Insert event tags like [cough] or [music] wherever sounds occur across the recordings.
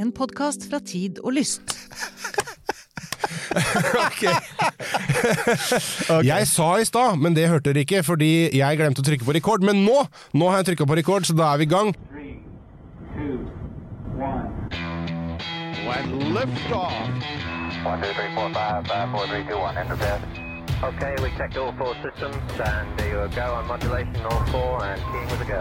En podkast fra Tid og Lyst. [laughs] Jeg sa i stad, men det hørte dere ikke fordi jeg glemte å trykke på rekord. Men nå nå har jeg trykka på rekord, så da er vi i gang. Three, two, one. two, three, four, five, five, four, three, two, one. Okay, we checked all four systems, and there you go on modulation, all four, and keying with a go.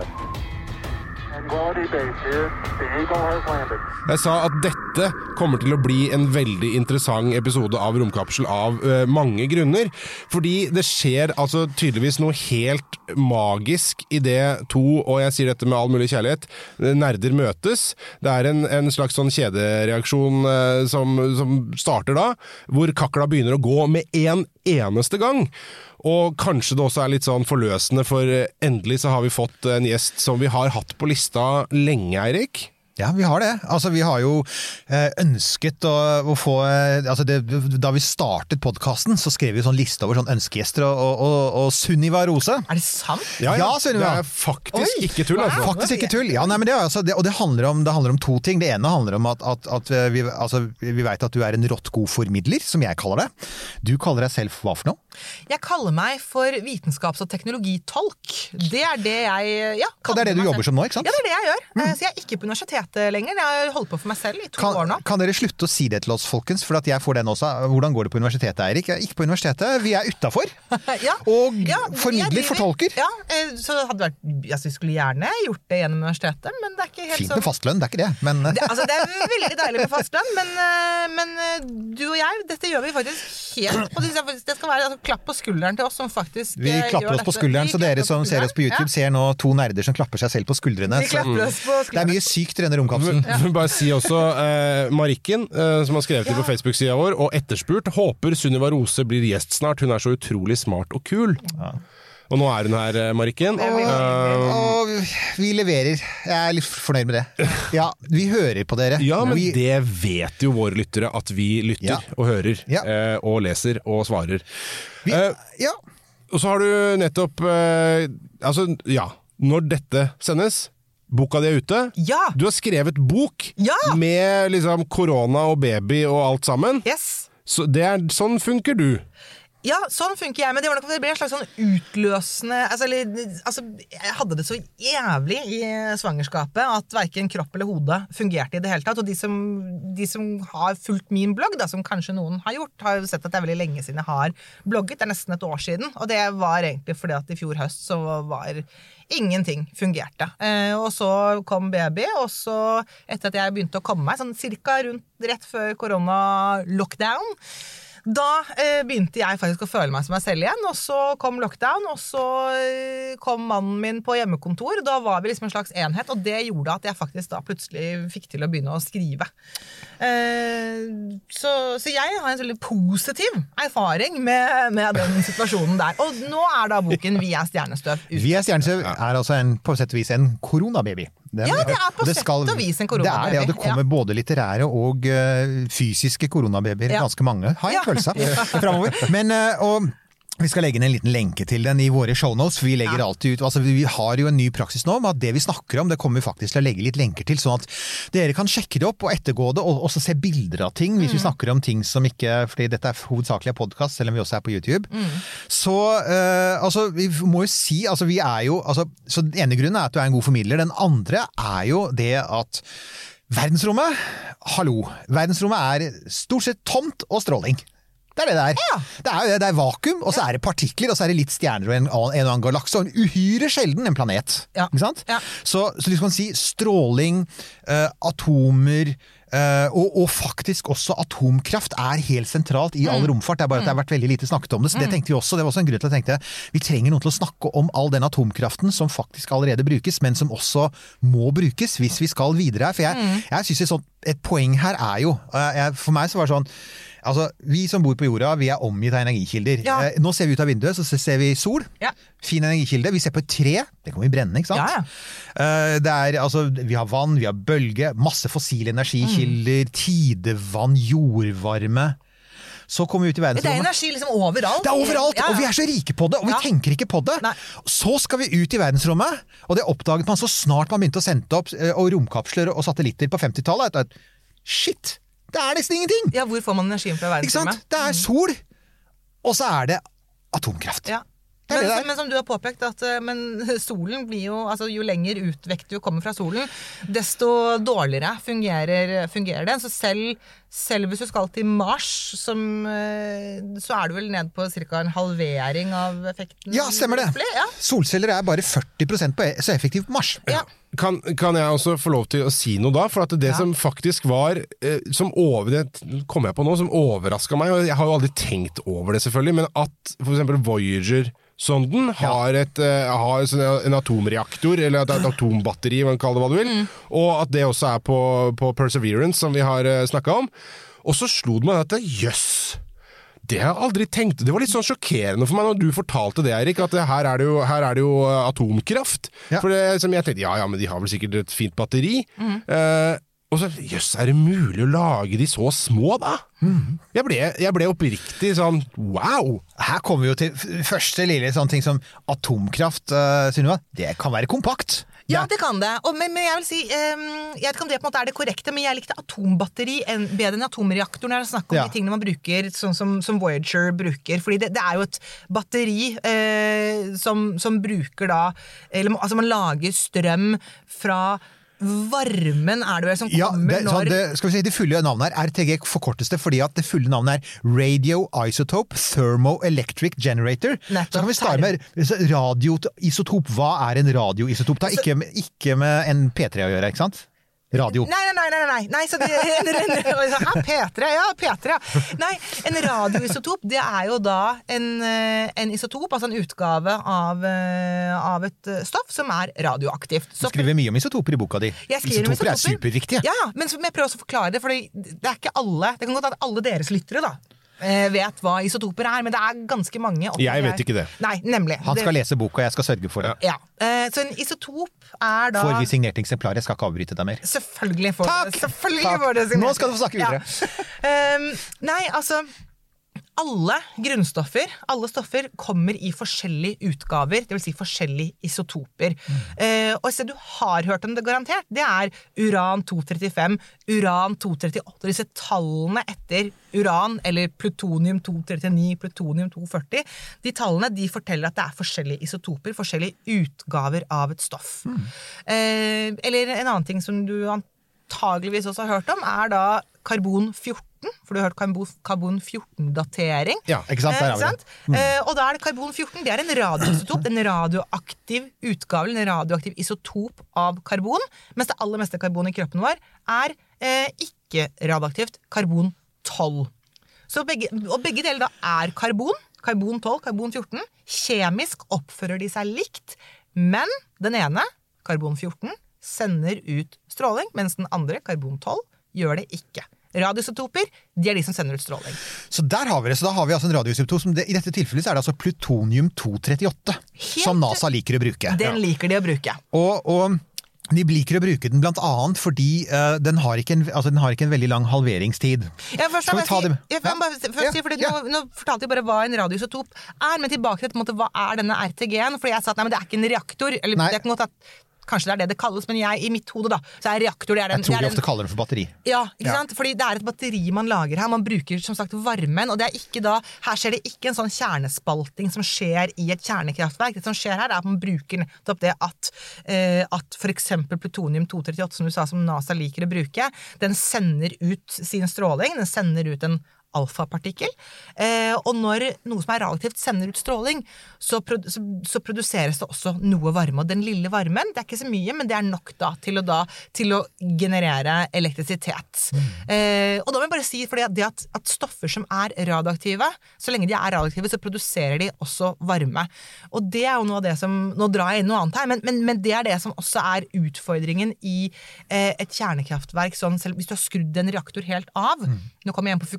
Jeg sa at dette kommer til å bli en veldig interessant episode av Romkapsel av uh, mange grunner. Fordi det skjer altså tydeligvis noe helt magisk i det to, og jeg sier dette med all mulig kjærlighet, nerder møtes. Det er en, en slags sånn kjedereaksjon uh, som, som starter da, hvor kakla begynner å gå med en eneste gang. Og kanskje det også er litt sånn forløsende, for endelig så har vi fått en gjest som vi har hatt på lista lenge, Eirik. Ja, vi har det. Altså, vi har jo eh, ønsket å, å få eh, altså det, Da vi startet podkasten, så skrev vi sånn liste over sånn ønskegjester, og, og, og, og Sunniva Rose Er det sant? Ja, ja, Sunniva. Det er faktisk Oi, ikke tull, altså. Faktisk ikke tull. Ja, nei, men det, er altså, det, og det handler, om, det handler om to ting. Det ene handler om at, at, at vi, altså, vi veit at du er en rått god formidler, som jeg kaller det. Du kaller deg selv hva for noe? Jeg kaller meg for vitenskaps- og teknologitolk. Det er det jeg ja, Og det er det du jobber som nå, ikke sant? Ja, det er det jeg gjør. Mm. Så jeg er ikke på universitetet lenger. Jeg har holdt på for meg selv i to år Kan, nå. kan dere slutte å si det til oss, folkens? For at jeg får den også. Hvordan går det på universitetet, Eirik? Ikke på universitetet. Vi er utafor. [laughs] Ja. Og Ja, formidler, fortolker. Ja, eh, så hadde vært, altså, Vi skulle gjerne gjort det gjennom universitetet, men det er ikke helt Fint med fastlønn, det er ikke det, men det, altså, det er veldig deilig med fastlønn, men, eh, men eh, du og jeg, dette gjør vi faktisk helt og det skal være altså, klapp på skulderen til oss som faktisk Vi klapper oss på skulderen, så dere som ser oss på YouTube, skulderen. ser nå to nerder som klapper seg selv på skuldrene. Så klapper oss på det er mye sykt denne romkapselen. Ja. bare si også eh, Marikken, eh, som har skrevet det på Facebook-sida vår, og etterspurt, håper Sunniva Rose blir gjest snart. Hun er så utrolig smart og kul. Og nå er hun her, eh, Marikken. Og, Eh, Og vi leverer. Jeg er litt fornøyd med det. Ja, vi hører på dere. ja, men vi, det vet jo våre lyttere, at vi lytter Ja. og hører. Ja. eh, og leser og svarer. vi, Eh, ja. Og så har du nettopp Altså, ja. Når dette sendes, boka di er ute. Ja! Du har skrevet bok Ja! med liksom korona og baby og alt sammen. Yes! Så det er, sånn funker du. Ja, sånn funker jeg, men det, det ble en slags sånn utløsende altså, eller, altså, Jeg hadde det så jævlig i svangerskapet at verken kropp eller hode fungerte i det hele tatt. Og de som, de som har fulgt min blogg, da, som kanskje noen har gjort, har jo sett at det er veldig lenge siden jeg har blogget. Det er nesten et år siden. Og det var egentlig fordi at i fjor høst så var ingenting fungerte. Eh, og så kom baby, og så, etter at jeg begynte å komme meg, sånn cirka rundt rett før korona-lockdown, da eh, begynte jeg faktisk å føle meg som meg selv igjen, og så kom lockdown, og så eh, kom mannen min på hjemmekontor. Da var vi liksom en slags enhet, og det gjorde at jeg faktisk da plutselig fikk til å begynne å skrive. Eh, så, så jeg har en veldig positiv erfaring med, med den [laughs] situasjonen der. Og nå er da boken 'Vi er stjernestøv' ute. Vi er stjernestøv er altså en, på sett og vis en koronababy. Den- Ja, det er på det sett og vis en koronababy, Det er det, og det kommer både litterære og uh, fysiske koronababyer. Ja. Ganske mange, har jeg Ja. følelse av. [laughs] Fremover. Men, uh, og vi skal legge inn en liten lenke til den i våre shownotes. Vi legger Ja. alltid ut, altså vi har jo en ny praksis nå med at det vi snakker om, det kommer vi faktisk til å legge litt lenker til, sånn at dere kan sjekke det opp og ettergå det, og også se bilder av ting hvis vi snakker om ting som ikke fordi dette er hovedsakelig podkast, selv om vi også er på YouTube. Så uh, altså, vi må jo si altså vi er jo altså, Så den ene grunnen er at du er en god formidler. Den andre er jo det at verdensrommet Hallo. Verdensrommet er stort sett tomt og stråling. Det er det det er. Det er, jo det, det er vakuum, og så er det partikler, og så er det litt stjerner og en, annen- en og annen galakse, og en uhyre sjelden en planet. Ja. Ikke sant? Ja. Så, så liksom kan si stråling, uh, atomer uh, og, og faktisk også atomkraft er helt sentralt i Mm. all romfart. Det er bare at det har vært veldig lite snakket om det. Så det tenkte vi også, det var også en grunn til at jeg tenkte vi trenger noen til å snakke om all den atomkraften som faktisk allerede brukes, men som også må brukes hvis vi skal videre her. For jeg, Mm. jeg synes et, et poeng her er jo uh, jeg, For meg så var det sånn Altså, Vi som bor på jorda, vi er omgitt av energikilder. Ja. Eh, Nå ser vi ut av vinduet, så ser vi sol. Ja. Fin energikilde. Vi ser på et tre, det kan vi brenne, ikke sant? Ja. Eh, Det er, altså, vi har vann, vi har bølge, masse fossile energikilder, Mm. tidevann, jordvarme. Så kommer vi ut i verdensrommet. Det er energi liksom overalt. Det er overalt, Ja, ja. og vi er så rike på det, og vi Ja. tenker ikke på det. Nei. Så skal vi ut i verdensrommet, og det oppdaget man så snart man begynte å sende opp eh, og romkapsler og satellitter på 50-tallet. shit! Det er nesten ingenting! Ja, hvor får man energien fra verdensrommet? Det er sol, og så er det atomkraft. Ja. Men, det men som du har påpekt, at eh, men [laughs] solen blir jo altså Jo lenger utvekt du kommer fra solen, desto dårligere fungerer, fungerer den. Så selv, selv hvis du skal til Mars, som, eh, så er du vel ned på ca. en halvering av effekten? Ja, stemmer det. Ja. Solceller er bare 40 på, e- så effektivt på Mars. Ja. Kan, kan jeg også få lov til å si noe da? For at det Ja. som faktisk var eh, som over, Det kom jeg på nå, som overraska meg, og jeg har jo aldri tenkt over det, selvfølgelig, men at f.eks. Voyager-sonden har, et, eh, har sånn en atomreaktor, eller et, atombatteri, kall det hva du vil, og at det også er på, på Perseverance, som vi har uh, snakka om. Og så slo det meg at jøss! Det har jeg aldri tenkt. Det var litt sånn sjokkerende for meg når du fortalte det, Erik, at her er det jo, her er det jo eh, atomkraft. Ja. For det, som jeg tenkte, ja ja, men de har vel sikkert et fint batteri. Eh, og så, jøss, er det mulig å lage de så små, da? Jeg, ble, jeg ble oppriktig sånn wow! Her kommer vi jo til første lille sånn ting som atomkraft, uh, Sunniva. Det kan være kompakt. Ja, det kan det. Og, men, men jeg vil si um, Jeg vet ikke om det på en måte er det korrekte, men jeg likte atombatteri en, bedre enn atomreaktor når det er snakk om Ja. de tingene man bruker, sånn som, som Voyager bruker. Fordi det, det er jo et batteri eh, som, som bruker da eller, Altså, man lager strøm fra varmen, er det vel, som Ja, kommer det, når det, skal vi si, det fulle navnet her, RTG forkortes det fordi at det fulle navnet er Radio Isotope Thermoelectric Generator. Nettopp. Så kan vi starte med radioisotop. Hva er en radioisotop? Det har ikke, ikke med en P3 å gjøre, ikke sant? Radio. Nei, nei, nei, nei, nei, så det, en, en, en, ja, P3, ja, P3, ja. Nei, en radioisotop, det er jo da en, eh, en isotop, altså en utgave av, eh, av et eh, stoff som er radioaktivt. Du skriver mye om isotoper i boka di. Skriver Isotoper er superviktige. Ja, men så jeg prøver også å forklare det, for det er ikke alle Det kan godt være alle deres lyttere da vet hva isotoper er, men det er ganske mange. Jeg vet ikke det. Nei, nemlig. Han skal Det- lese boka, jeg skal sørge for det. Ja. Eh, Så en isotop er da Får vi signert eksemplar? Jeg skal ikke avbryte deg mer. Selvfølgelig får Takk! Selvfølgelig Takk. får det. Nå skal du få snakke videre. Ja. Um, [laughs] nei, altså alle grunnstoffer, alle stoffer, kommer i forskjellige utgaver, dvs. Si forskjellige isotoper. Eh, og et sted du har hørt om det garantert, det er uran-235, uran-238. Disse tallene etter uran, eller plutonium-239, plutonium-240, de tallene de forteller at det er forskjellige isotoper, forskjellige utgaver av et stoff. Eh, eller en annen ting som du antageligvis også har hørt om, er da karbon-14. For du har hørt karbon- karbon-14-datering. Ja, ikke sant? Der har vi det. Eh, og da er det karbon-14. Det er en radioisotop. En radioaktiv utgave, en radioaktiv isotop av karbon. Mens det aller meste karbon i kroppen vår er eh, ikke-radioaktivt karbon-12. Så begge, og begge deler da er karbon. Karbon-12, karbon-14. Kjemisk oppfører de seg likt, men den ene, karbon-14, sender ut stråling, mens den andre, karbon-12, gjør det ikke. Radioisotoper de er de som sender ut stråling. Så der har vi det. Så da har vi altså en radioisotop som det, I dette tilfellet så er det altså plutonium-238, som NASA liker å bruke. Den liker de å bruke. Og, og de liker å bruke den blant annet fordi uh, den, har ikke en, altså, den har ikke en veldig lang halveringstid. Ja, først, Skal vi ta dem? Ja. bare Ja, si, nå, nå fortalte jeg bare hva en radioisotop er, men tilbake til måte, hva er denne RTG-en? Fordi jeg sa at nei, men det er ikke en reaktor. Eller det kan godt at Kanskje det er det det kalles, men jeg, i mitt hode da, så er reaktor det er en, Jeg tror det de ofte ofte kaller den for batteri. Ja, ikke Ja. sant? Fordi det er et batteri man lager her. Man bruker som sagt varmen. og det er ikke da, Her skjer det ikke en sånn kjernespalting som skjer i et kjernekraftverk. Det som skjer her, er at man bruker nettopp det at, eh, at f.eks. plutonium-238, som du sa, som NASA liker å bruke, den sender ut sin stråling. Den sender ut en alfapartikkel. Eh, og når noe som er radioaktivt sender ut stråling, så, produ så, så produseres det også noe varme. Og den lille varmen, det er ikke så mye, men det er nok da til å, da, til å generere elektrisitet. Eh, og da må jeg bare si, fordi at at, at stoffer som er radioaktive, så lenge de er radioaktive, så produserer de også varme. Og det er jo noe av det som Nå drar jeg inn noe annet her, men, men, men det er det som også er utfordringen i eh, et kjernekraftverk. Sånn, selv hvis du har skrudd en reaktor helt av Nå kommer jeg igjen på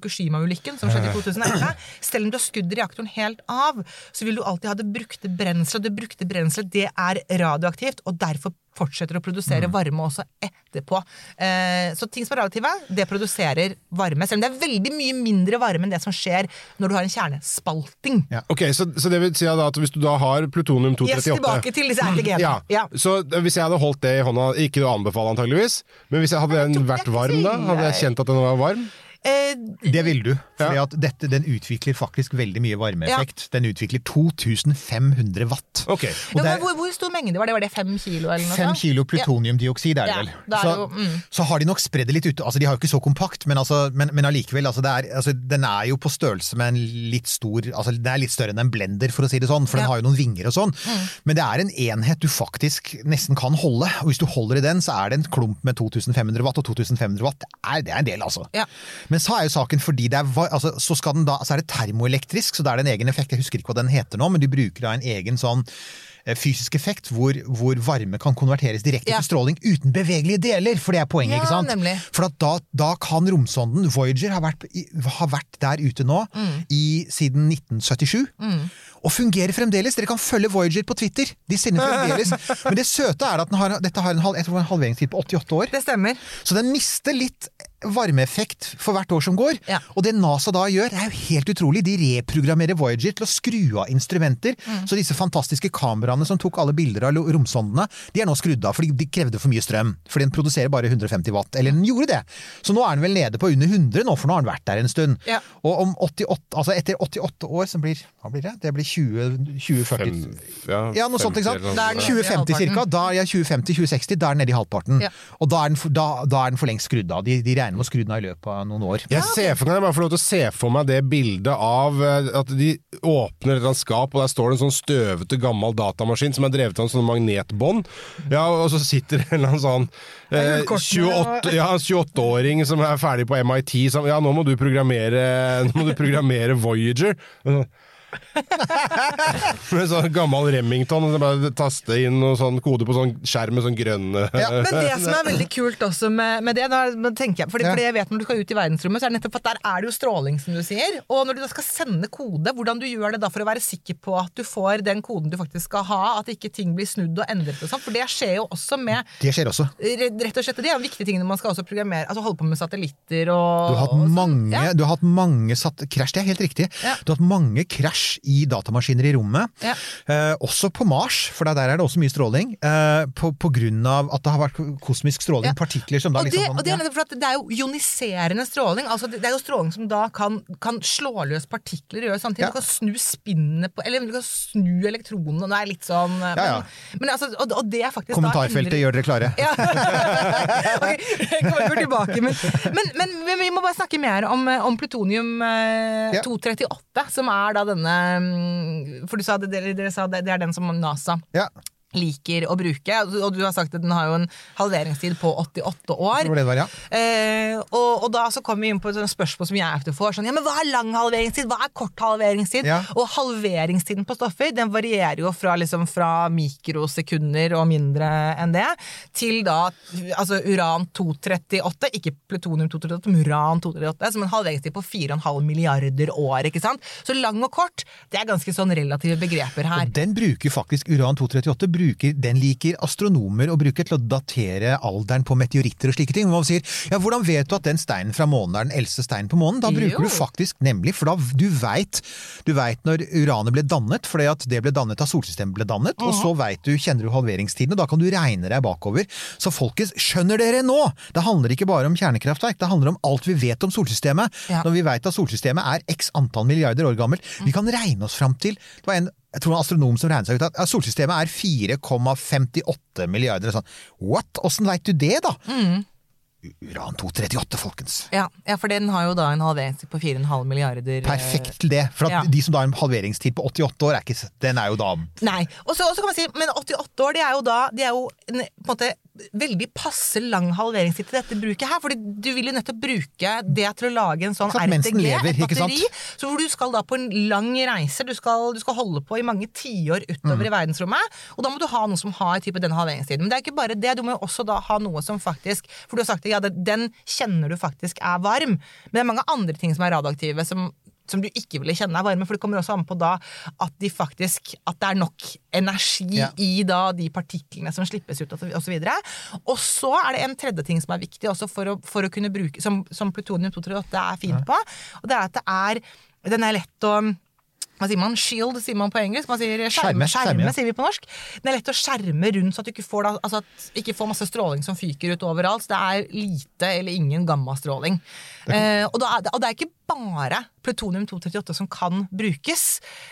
Fukushima-ulykken som skjedde i 2011. Selv om du har skudd reaktoren helt av, så vil du alltid ha det brukte brenselet. Det brukte brenselet det er radioaktivt, og derfor fortsetter å produsere Mm. varme også etterpå. Eh, så ting som er radioaktive, det produserer varme. Selv om det er veldig mye mindre varme enn det som skjer når du har en kjernespalting. Ja. Ok, så, så det vil si at hvis du da har plutonium Yes, 238 tilbake til disse RTG-ene. ja. Ja. Så hvis jeg hadde holdt det i hånda, ikke å anbefale antageligvis, men hvis jeg hadde den vært varm da, hadde jeg kjent at den var varm? Eh, Det vil du. For Ja. dette, den utvikler faktisk veldig mye varmeeffekt. Den utvikler 2500 watt. Okay. Og ja, er- men hvor, hvor stor mengde var det? Var det fem kilo eller noe Fem kilo plutoniumdioksid er det Ja, vel. da er så, jo, mm. så har de nok spredd det litt ute. Altså, de har jo ikke så kompakt, men, altså, men, men allikevel. Altså, det er, altså, den er jo på størrelse med en litt stor altså, Den er litt større enn en blender, for å si det sånn, for den Ja. Mm. har jo noen vinger og sånn. Men det er en enhet du faktisk nesten kan holde. Og hvis du holder i den, så er det en klump med 2500 watt, og 2500 watt det er, det er en del, altså. Ja. Men så er jo saken fordi det er, altså, så, da, så er det termoelektrisk, så da er det en egen effekt. Jeg husker ikke hva den heter nå, men de bruker da en egen sånn fysisk effekt hvor, hvor varme kan konverteres direkte Ja. til stråling uten bevegelige deler, for det er poenget, Ja, ikke sant? nemlig. For at da, da kan romsonden Voyager ha vært, ha vært der ute nå Mm. i, siden 1977. Og fungerer fremdeles. Dere kan følge Voyager på Twitter. De sender fremdeles. [laughs] Men det søte er at den har, dette har en, halv, en halveringstid på 88 år. Det stemmer. Så den mister litt varmeeffekt for hvert år som går. Ja. Og det NASA da gjør, er jo helt utrolig. De reprogrammerer Voyager til å skru av instrumenter. Mm. Så disse fantastiske kameraene som tok alle bilder av romsondene, de er nå skrudd av fordi de krevde for mye strøm. Fordi den produserer bare 150 watt. Eller den gjorde det. Så nå er den vel nede på under 100 nå, for nå har den vært der en stund. Ja. Og om 88, altså etter 88 år, som blir Hva blir det? Det blir 20, 2040 Ja, noe sånt, ikke sant? 50 Da er den nede i 2050 cirka, da, ja, 2050-2060, da er den nede i halvparten. Ja. Og da er, den da, da er den for lengst skrudd av. De, de regner med å skru den av i løpet av noen år. Jeg ser for meg, jeg bare får lov til å se for meg det bildet av eh, at de åpner et skap, og der står det en sånn støvete gammel datamaskin som er drevet av en sånn magnetbånd. Ja, og så sitter det en eller annen sånn eh, 28 ja, 28-åring som er ferdig på MIT som Ja, nå må du programmere, nå må du programmere Voyager. [laughs] Med sånn gammel Remington, så bare taste inn noe sånn kode på sånn skjerm med sånn grønne Men det [laughs] som er veldig kult også med, med det, da, tenker jeg, fordi, Ja. fordi jeg vet når du skal ut i verdensrommet, så er det nettopp at der er det jo stråling, som du sier. Og når du da skal sende kode, hvordan du gjør det da for å være sikker på at du får den koden du faktisk skal ha, at ikke ting blir snudd og endret og sånn, for det skjer jo også med Det skjer også. Rett og slett, Det er en viktige ting når man skal også programmere, altså holde på med satellitter og Du har hatt og sånn. mange, Ja. du har hatt mange satt, krasj, det er helt riktig. Ja. Du har hatt mange krasj i datamaskiner i rommet. Ja. Eh, også på Mars, for der er det også mye stråling. Eh, på, på grunn av at det har vært kosmisk stråling, Ja. partikler som da og det, liksom og det er for det er jo ioniserende stråling. altså Det er jo stråling som da kan, kan slå løs partikler gjør samtidig. Ja. Du kan snu spinnet på Eller du kan snu elektronene. Det er litt sånn Ja, ja. Men, men altså, og, og det er faktisk Kommentarfeltet, da gjør dere klare? ja. [laughs] ok, kommer tilbake. Men, men, men, men vi må bare snakke mer om, om plutonium eh, Ja. 238, som er da denne mm, For du sa det, dere sa det, det er den som NASA Ja, liker å bruke. Og du har sagt at den har jo en halveringstid på 88 år. det var ja. Eh, og, og da så kommer vi inn på et spørsmål som jeg ofte får. Sånn, ja, men Hva er lang halveringstid? Hva er kort halveringstid? Ja. Og halveringstiden på stoffer den varierer jo fra, liksom, fra mikrosekunder og mindre enn det, til da altså uran 238, ikke plutonium 238, men uran 238, som en halveringstid på 4,5 milliarder år. ikke sant? Så lang og kort, det er ganske sånn relative begreper her. Og den bruker faktisk uran 238, bruker, den liker astronomer å bruke til å datere alderen på meteoritter og slike ting. Man sier, ja, hvordan vet du at den steinen fra månen er den eldste steinen på månen? Da bruker Jo. du faktisk, nemlig, for da du veit, du vet når uranet ble dannet, fordi at det ble dannet da solsystemet ble dannet, og så vet du, kjenner du halveringstiden, og da kan du regne deg bakover. Så folkens, skjønner dere nå? Det handler ikke bare om kjernekraftverk, det handler om alt vi vet om solsystemet. Ja. Når vi vet at solsystemet er x antall milliarder år gammelt, vi kan regne oss fram til, det var en jeg tror det var en astronom som regnet seg ut at solsystemet er 4,58 milliarder. og Sånn. What? Åssen veit du det, da? Uran 238, folkens. Ja, ja, for den har jo da en halveringstid på 4,5 milliarder. eh, Perfekt til det. For Ja. de som da har en halveringstid på 88 år, er ikke, den er jo da Nei. Og så kan man si, men 88 år, det er jo da det er jo på en måte veldig passe lang halveringstid til dette bruket her. fordi du vil jo nettopp bruke det til å lage en sånn RTG, lever, et batteri, så hvor du skal da på en lang reise. Du skal, du skal holde på i mange tiår utover Mm. i verdensrommet. Og da må du ha noe som har type den halveringstiden. Men det er ikke bare det, du må jo også da ha noe som faktisk For du har sagt at ja, den kjenner du faktisk er varm. Men det er mange andre ting som er radioaktive, som som du ikke ville kjenne er varme, for det kommer også an på da at de faktisk At det er nok energi Ja. i da de partiklene som slippes ut, og så. Og så er det en tredje ting som er viktig også for å, for å kunne bruke, som, som plutonium-238 er fint på, og det er at det er Den er lett å hva sier man? Shield sier man på engelsk. Man sier skjerme, Skjerme, skjerme, ja. sier vi på norsk. Den er lett å skjerme rundt, så at du ikke får, da, altså at ikke får masse stråling som fyker ut overalt. Så det er lite eller ingen gammastråling. Eh, og, da det, og det er ikke bare plutonium-238 som kan brukes.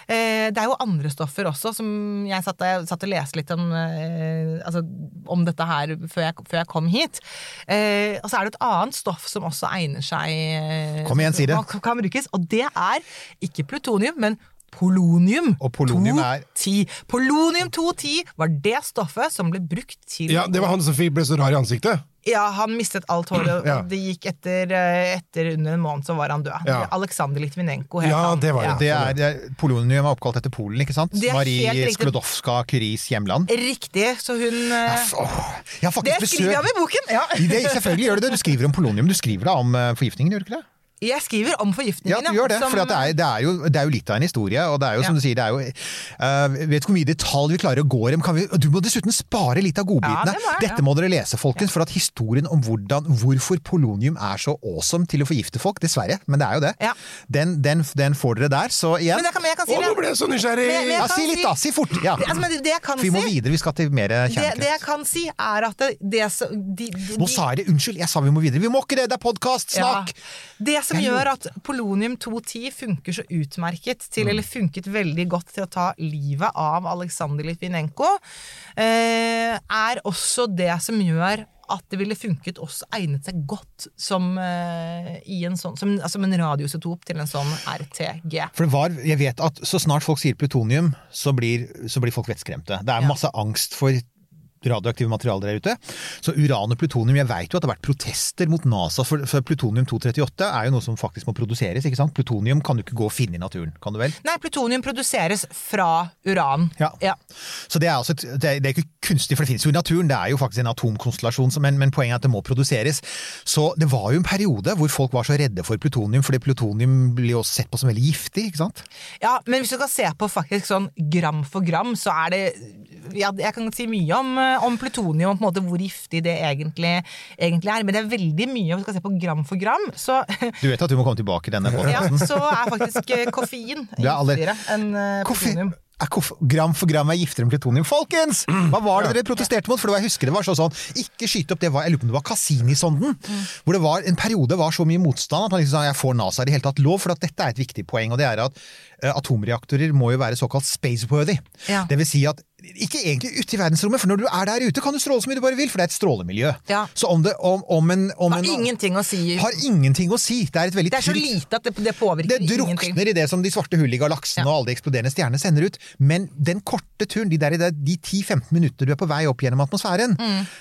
Eh, det er jo andre stoffer også, som jeg satt, jeg satt og leste litt om, eh, altså, om dette her før jeg, før jeg kom hit. Eh, og så er det et annet stoff som også egner seg Kom igjen, si det. Kan, kan brukes, og det er ikke plutonium, men polonium. Og polonium er- 210. Polonium-210 var det stoffet som ble brukt til Ja, Det var han som ble så rar i ansiktet. Ja, han mistet alt håret. Ja. Det gikk etter, eh, etter under en måned, så var han død. Ja. Aleksander Litvinenko het Ja, han. det var det. Det er, det er, polonium er oppkalt etter Polen, ikke sant? Marie riktig. Sklodowska Curies hjemland. Riktig, så hun eh, Åh, Det skriver jeg om i boken! Ja. det, Selvfølgelig gjør du det. Du skriver om polonium. Du skriver da om eh, forgiftningen, gjør du ikke det? Jeg skriver om forgiftningene. Ja, du gjør det. som- For det, er, det, er jo, det er jo litt av en historie. Og det er jo som Ja. du sier, det er jo uh, Vet ikke hvor mye detalj vi klarer å gå i dem. Vi, du må dessuten spare litt av godbitene. Ja, det må Dette ja. må dere lese, folkens. For at historien om hvordan, hvorfor polonium er så awesome til å forgifte folk, dessverre, men det er jo det, Ja. den, den, den får dere der. Så igjen Men jeg kan, men jeg kan si Å, nå det. ble jeg så nysgjerrig! Men- jeg Si litt, da! Si fort! Ja. Altså, men det, jeg kan For vi må si videre. Vi skal til mer det, det jeg kan si, er at det, det som de, de, Nå sa jeg det! Unnskyld, jeg sa vi må videre. Vi må ikke det! Det er podkast! Snakk! Ja. Det som gjør at polonium-210 funker så utmerket til, Mm. eller funket veldig godt til å ta livet av Aleksandr Litvinenko, eh, er også det som gjør at det ville funket også egnet seg godt som, uh, i en sånn, som, altså, som en radiosotop til en sånn RTG. For det var, jeg vet at så snart folk sier plutonium, så blir, så blir folk vettskremte. Det er Ja. masse angst for radioaktive materialer der ute. Så uran og plutonium Jeg vet jo at det har vært protester mot NASA, for, for plutonium-238 er jo noe som faktisk må produseres. ikke sant? Plutonium kan du ikke gå og finne i naturen, kan du vel? Nei, plutonium produseres fra uran. Ja. Så det er, altså, et- det er, det er ikke kunstig, for det finnes jo i naturen. Det er jo faktisk en atomkonstellasjon, men, men poenget er at det må produseres. Så det var jo en periode hvor folk var så redde for plutonium, fordi plutonium blir jo sett på som veldig giftig, ikke sant? Ja, men hvis du kan se på faktisk sånn gram for gram, så er det ja, Jeg kan si mye om, eh, om plutonium på en måte hvor giftig det egentlig, egentlig er, men det er veldig mye om vi skal se på gram for gram. Så, Du vet at du må komme tilbake i denne [laughs] ja, så er faktisk eh, koffein er giftigere enn eh, plutonium. gram for gram er giftigere enn plutonium. Folkens! Hva var det dere protesterte mot? For det var, jeg husker det var sånn, sånn Ikke skyte opp det var, Jeg lurer på om det var Cassini-sonden. Hvor det var en periode var så mye motstand at man liksom sa jeg får NASA i det hele tatt lov. For at dette er et viktig poeng, og det er at atomreaktorer må jo være såkalt spaceworthy. Ja. Det vil si at ikke egentlig ute i verdensrommet, for når du er der ute, kan du stråle så mye du bare vil, for det er et strålemiljø. Ja. Så om det om, om en, om Har en ingenting å si. har ingenting å si. Det er et veldig Det er så lite at det, det påvirker det ingenting. i det som de svarte hull i galaksen Ja. og alle de eksploderende stjernene sender ut. Men den korte turen, de, der, i de 10-15 minutter du er på vei opp gjennom atmosfæren,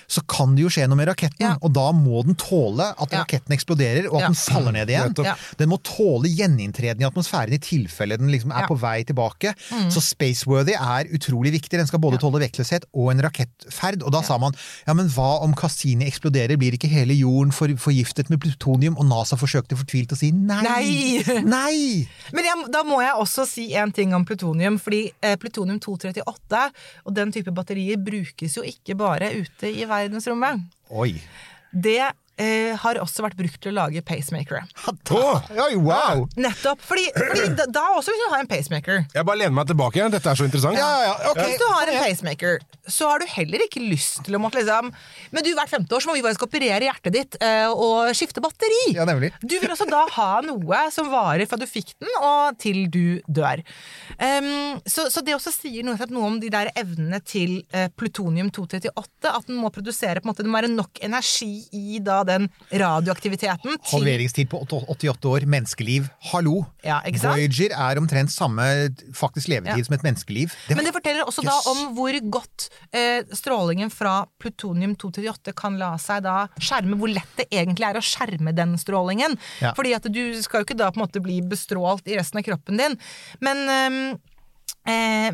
så kan det jo skje noe med raketten. Mm. Ja. Og da må den tåle at Ja. raketten eksploderer, og at Ja. den faller ned igjen. Ja. Den må tåle gjeninntreden i atmosfæren i tilfelle den liksom er Ja. Mm. på vei tilbake. Så spaceworthy er utrolig viktig. Den skal både tåle vektløshet og en rakettferd. Og da sa man ja, men hva om Cassini eksploderer? Blir ikke hele jorden for, forgiftet med plutonium? Og NASA forsøkte fortvilt å si nei! Nei! [laughs] Nei! Men jeg, da må jeg også si en ting om plutonium. fordi eh, plutonium-238 og den type batterier brukes jo ikke bare ute i verdensrommet. Oi. Det eh, har også vært brukt til å lage pacemakere. Oi, wow! Nettopp. Fordi, fordi da, da også vil du ha en pacemaker Jeg bare lener meg tilbake igjen. Dette er så interessant. Ja, ja, okay. Hvis du har en pacemaker, så har du heller ikke lyst til å måtte liksom Men du, hvert femte år så må vi faktisk operere hjertet ditt eh, og skifte batteri. Ja, nemlig. Du vil også da ha noe som varer fra du fikk den og til du dør. Um, så, så det også sier noe, noe om de der evnene til eh, plutonium-238. At den må produsere på en måte, det må være nok energi i da den radioaktiviteten til Halveringstid på 88 år, menneskeliv. Hallo! Ja? Voyager er omtrent samme faktisk levetid Ja. som et menneskeliv. Men det forteller også da om hvor godt eh, strålingen fra plutonium-238 kan la seg da skjerme, hvor lett det egentlig er å skjerme den strålingen. Ja. Fordi at du skal jo ikke da på en måte bli bestrålt i resten av kroppen din. Men Eh,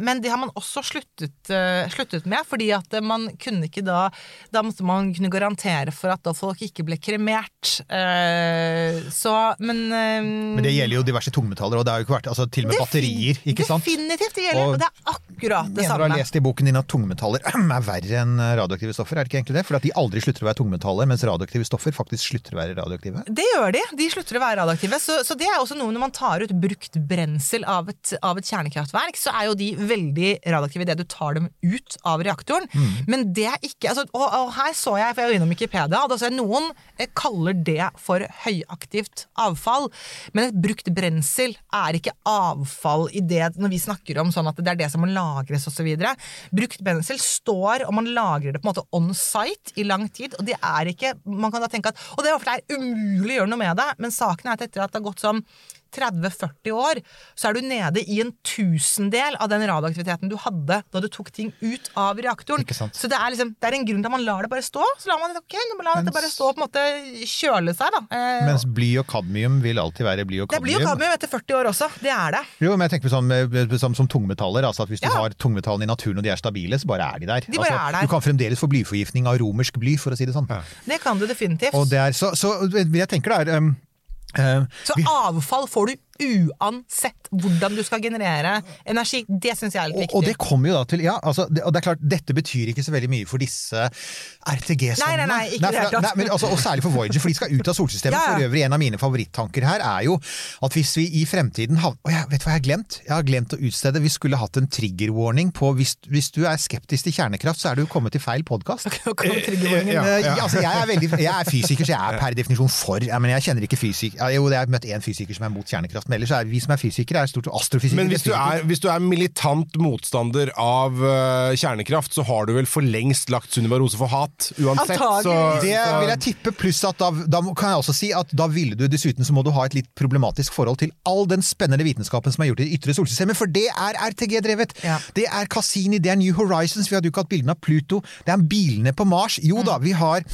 men det har man også sluttet, eh, sluttet med, fordi at eh, man kunne ikke da Da måtte man kunne garantere for at da folk ikke ble kremert. Eh, så, men eh, Men det gjelder jo diverse tungmetaller, og det har jo ikke vært altså, til og med batterier, ikke sant? Definitivt, det gjelder. Og- Og det er akkurat det Mener du har lest i boken din at tungmetaller [clears throat] er verre enn radioaktive stoffer, er det ikke egentlig det? For at de aldri slutter å være tungmetaller, mens radioaktive stoffer faktisk slutter å være radioaktive? Det gjør de. De slutter å være radioaktive. Så, så det er også noe når man tar ut brukt brensel av et, av et kjernekraftverk, så er jo de veldig radioaktive idet du tar dem ut av reaktoren. Men det er ikke altså, og, og her så jeg, for jeg var innom Wikipedia, og da ser jeg noen eh, kaller det for høyaktivt avfall. Men et brukt brensel er ikke avfall i det når vi snakker om sånn at det er det som må lagres osv. Brukt brensel står, og man lagrer det på en måte on site i lang tid. Og det er ikke Man kan da tenke at Og det er ofte er umulig å gjøre noe med det, men saken er at etter at det har gått sånn 30-40 år, så er du nede i en tusendel av den radioaktiviteten du hadde da du tok ting ut av reaktoren. Så det er, liksom, det er en grunn til at man lar det bare stå. Så lar man det, la Mens- dette bare stå og på en måte kjøle seg, da. Eh, Mens bly og kadmium vil alltid være bly og kadmium? det blir jo kadmium. kadmium etter 40 år også. Det er det. Jo, men jeg tenker på sånn, eh, som, som tungmetaller. altså at Hvis du Ja. har tungmetallene i naturen og de er stabile, så bare er de der. De bare altså, er der. Du kan fremdeles få blyforgiftning av romersk bly, for å si det sånn. Det kan du definitivt. Og det er, så, så jeg tenker det er um, eh, Så avfall får du uansett hvordan du skal generere energi. Det syns jeg er litt viktig. og det kommer jo da til Ja, altså, det, og det er klart, dette betyr ikke så veldig mye for disse RTG-sondene. Nei, nei, nei, ikke i det for- nei, men altså, Og særlig for Voyager, for de skal ut av solsystemet. Ja, ja. For øvrig, en av mine favorittanker her er jo at hvis vi i fremtiden havner Å, jeg vet du hva jeg har glemt? Jeg har glemt å utstede Vi skulle hatt en trigger warning på hvis, hvis du er skeptisk til kjernekraft, så er du kommet til feil podkast. Okay, kommer. Ja, ja. Altså, jeg, er veldig, jeg er fysiker, så jeg er per definisjon for. Jeg, men jeg kjenner ikke fysik... Jo, jeg har møtt én fysiker som er mot kjernekraft, men ellers er vi som er fysikere, er stort astrofysikere. Men hvis du, er, hvis du er militant motstander av uh, kjernekraft, så har du vel for lengst lagt Sunniva Rose for hat, uansett. Så, Det vil jeg tippe, pluss at da, da kan jeg også si at da ville du dessuten så må du ha et litt problematisk forhold til all den spennende vitenskapen som er gjort i det ytre solsystemet, for det er RTG-drevet! Ja. Det er Cassini, det er New Horizons, vi hadde jo ikke hatt bildene av Pluto, det er bilene på Mars. Jo da, vi har,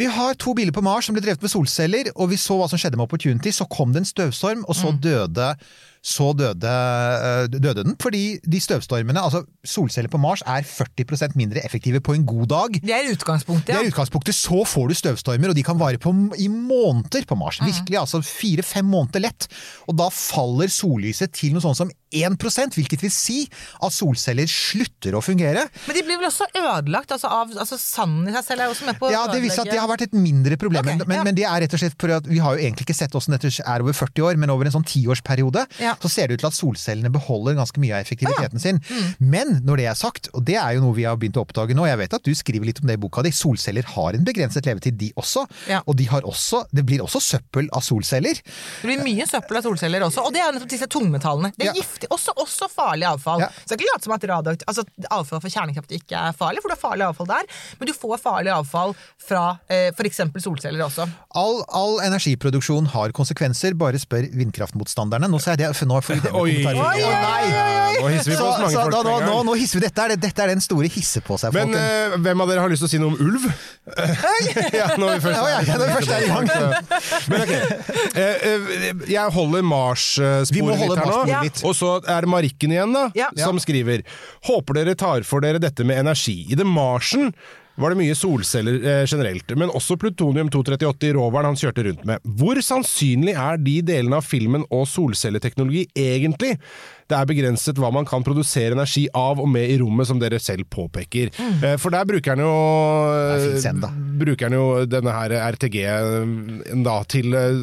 vi har to biler på Mars som ble drevet med solceller, og vi så hva som skjedde med Opportunity. Så kom det en støvstorm, og så døde så døde, øh, døde den. Fordi de støvstormene, altså solceller på Mars, er 40% mindre effektive på en god dag. Det er utgangspunktet, Det er utgangspunktet. Så får du støvstormer, og de kan vare på, i måneder på Mars. Virkelig, altså fire-fem måneder lett. Og da faller sollyset til noe sånt som 1% hvilket vil si at solceller slutter å fungere. Men de blir vel også ødelagt? Altså, av, altså Sanden i seg selv er også med på å Ja, det viser at det har vært et mindre problem. Okay, men, ja. men det er rett og slett for at vi har jo egentlig ikke sett åssen dette er over 40 år, men over en sånn tiårsperiode, Ja. så ser det ut til at solcellene beholder ganske mye av effektiviteten sin. Mm. Men når det er sagt, og det er jo noe vi har begynt å oppdage nå, jeg vet at du skriver litt om det i boka di, solceller har en begrenset levetid, de også. Ja. Og de har også, det blir også søppel av solceller. Det blir mye søppel av solceller også, og det er nettopp disse tungmetallene. Det er Ja. Giftig, også, også farlig avfall. Ja. Så det er ikke late som at radioaktiv, altså, avfall fra kjernekraft ikke er farlig, for det er farlig avfall der, men du får farlig avfall fra eh, f.eks. solceller også. All, all energiproduksjon har konsekvenser, bare spør vindkraftmotstanderne. Nå sier jeg det, for nå får vi det Oi. kommentarer. Oi, oi, oi, Nå hisser vi på oss mange folk da, nå, nå, nå hisser vi. Dette er, dette er den store hisse på seg, Men eh, hvem av dere har lyst til å si noe om ulv? [laughs] ja, når vi først Ja, ja, når vi først er i gang. Men ok, Eh, eh, jeg holder Mars-sporet litt her nå. Og så er det Marikken igjen, da, Ja. som skriver Håper dere tar for dere dette med energi. I The Martian var det mye solceller eh, generelt, men også plutonium-238 i roveren han kjørte rundt med. Hvor sannsynlig er de delene av filmen og solcelleteknologi egentlig? Det er begrenset hva man kan produsere energi av og med i rommet, som dere selv påpeker. Mm. For der bruker han jo er scene, da. Bruker han jo denne her RTG da til eh,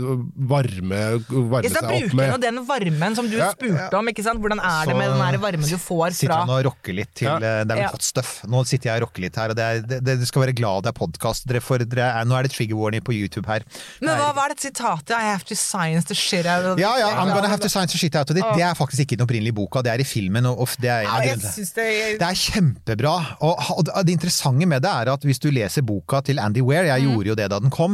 varme Varme seg opp med nå den varmen som du Ja. spurte om. ikke sant? Hvordan er det med den varmen du får fra Sitter han og rocker litt til Ja. eh, Det er vel hot stuff. Nå sitter jeg og rocker litt her, og det er, det, det, du skal være glad det er podkast. Nå er det trigger warning på YouTube her. Men hva var det sitatet? I have to science the shit out of Ja, ja, I'm gonna have to science the shit out of it. Det er faktisk ikke i den opprinnelige boka, det er i filmen. Og, og det er Ja, jeg synes det, Det er kjempebra. Og, og det interessante med det er at hvis du leser boka til Andy Weir, jeg Mm. gjorde jo det da den kom,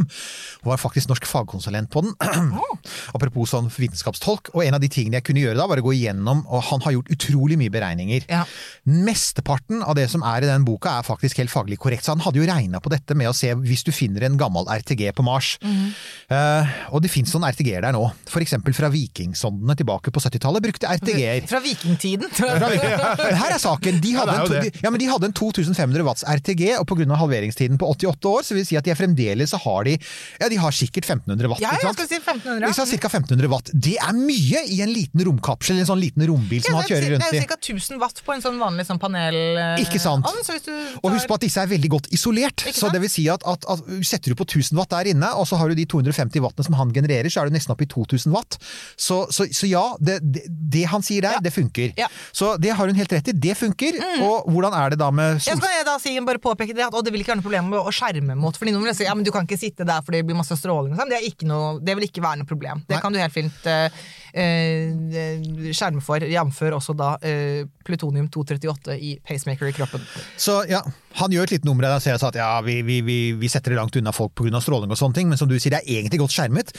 og var faktisk norsk fagkonsulent på den, [clears throat] apropos sånn vitenskapstolk. Og en av de tingene jeg kunne gjøre da, var å gå igjennom, og han har gjort utrolig mye beregninger. Ja. Mesteparten av det som er i den boka er faktisk helt faglig korrekt. Så han hadde jo regna på dette med å se hvis du finner en gammel RTG på Mars. Eh, og det fins noen RTG-er der nå. Eksempel fra vikingsondene tilbake på 70-tallet brukte RTG-er. Fra vikingtiden. [laughs] Men her er saken. De hadde, Ja, er en, to- ja, men de hadde en 2500 watts RTG, og pga. halveringstiden på 88 år, så vil si at de er fremdeles så har de Ja, de har sikkert 1500 watt. Ja, jeg skal si 1500. Ikke sant? Cirka 1500 watt. Det er mye i en liten romkapsel, en sånn liten rombil som Ja, han er- kjører rundt i. Det er ca. 1000 watt på en sånn vanlig sånn panel... eh, Ikke sant? Om, så hvis du Og husk på at disse er veldig godt isolert. Ikke Så det vil si at, at, at setter du på 1000 watt der inne, og så har du de 250 wattene som han genererer, så er du nesten oppe i 2000 watt. Så, så, så ja, det, det, det han sier der, Ja. det funker. Så det har hun helt rett i. Det funker. Og hvordan er det da med Ja, så kan jeg da si, bare påpeke det at å, det vil ikke være noe problem med å skjerme mot. Fordi noen vil si ja, men du kan ikke sitte der for det blir masse stråling. og sånn. Det, er ikke noe, det vil ikke være noe problem. Det Nei. kan du helt fint eh, eh, skjerme for, jf. også da eh, plutonium-238 i pacemaker i kroppen. Så ja, han gjør et lite nummer av det og sier at ja, vi, vi, vi, vi setter det langt unna folk pga. stråling og sånne ting, men som du sier, det er egentlig godt skjermet.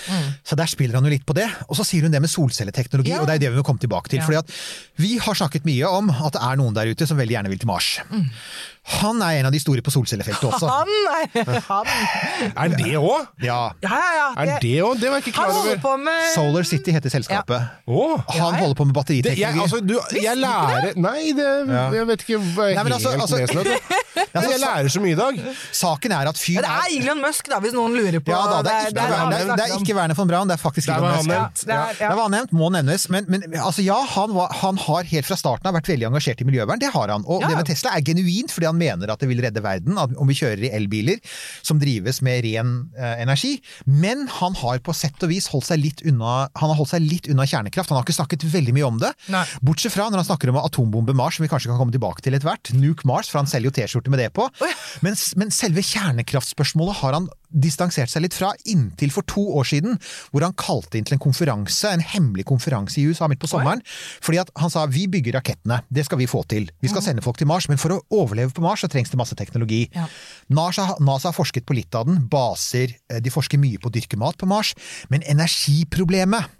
Så der spiller han jo litt på det. Og så sier hun det med solcelleteknologi, Ja. og det er det vi må komme tilbake til. Ja. fordi at vi har snakket mye om at det er noen der ute som veldig gjerne vil til Mars. Han er en av de store på solcellefeltet [laughs] også. Han er han. [laughs] Er det òg? Ja. Ja, ja, ja. Er det òg? Det var jeg ikke han klar holder over. på med Solar City heter selskapet. Oh. Han holder på med Det, jeg, batteriteknologi. altså, du, jeg lærer Nei, det, jeg vet ikke hva jeg Nei, er altså- helt altså- nedsnødd. [laughs] Men jeg lærer så mye i dag. Saken er at ja, fyren Det er Elon Musk, da, hvis noen lurer på Ja da, det er ikke, det er- det er- det er ikke Werner von Braun, det er faktisk Elon Musk. Ja, det er- ja. Det var nevnt, må nevnes. Men, men altså, ja, han, var, han har helt fra starten av vært veldig engasjert i miljøvern. Det har han. Og Ja. det med Tesla er genuint fordi han mener at det vil redde verden at- om vi kjører i elbiler som drives med ren eh, energi. Men han har på sett og vis holdt seg litt unna Han har holdt seg litt unna kjernekraft. Han har ikke snakket veldig mye om det. Nei. Bortsett fra når han snakker om atombombe Mars, som vi kanskje kan komme tilbake til etter hvert. Nuke Mars, for han selger jo T-skjorte med det på. Ja. men, men selve kjernekraftspørsmålet har han distansert seg litt fra inntil for to år siden, hvor han kalte inn til en konferanse, en hemmelig konferanse i USA midt på sommeren. Fordi at han sa vi bygger rakettene, det skal vi få til. Vi skal sende folk til Mars, men for å overleve på Mars så trengs det masse teknologi. Ja. NASA, NASA har forsket på litt av den, baser, eh, de forsker mye på å dyrke mat på Mars, men energiproblemet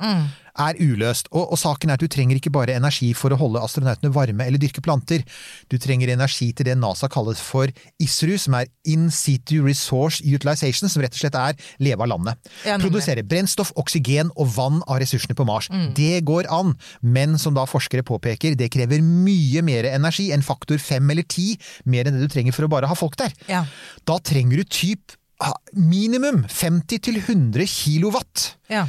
er uløst. Og, og saken er at du trenger ikke bare energi for å holde astronautene varme eller dyrke planter. Du trenger energi til det NASA kaller for ISRU, som er In Situ Resource Utilization, som rett og slett er leve av landet. Ja. Produsere brennstoff, oksygen og vann av ressursene på Mars. Det går an, men som da forskere påpeker, det krever mye mer energi, en faktor fem eller ti, mer enn det du trenger for å bare ha folk der. Ja. Da trenger du typ minimum 50-100 kilowatt. Ja.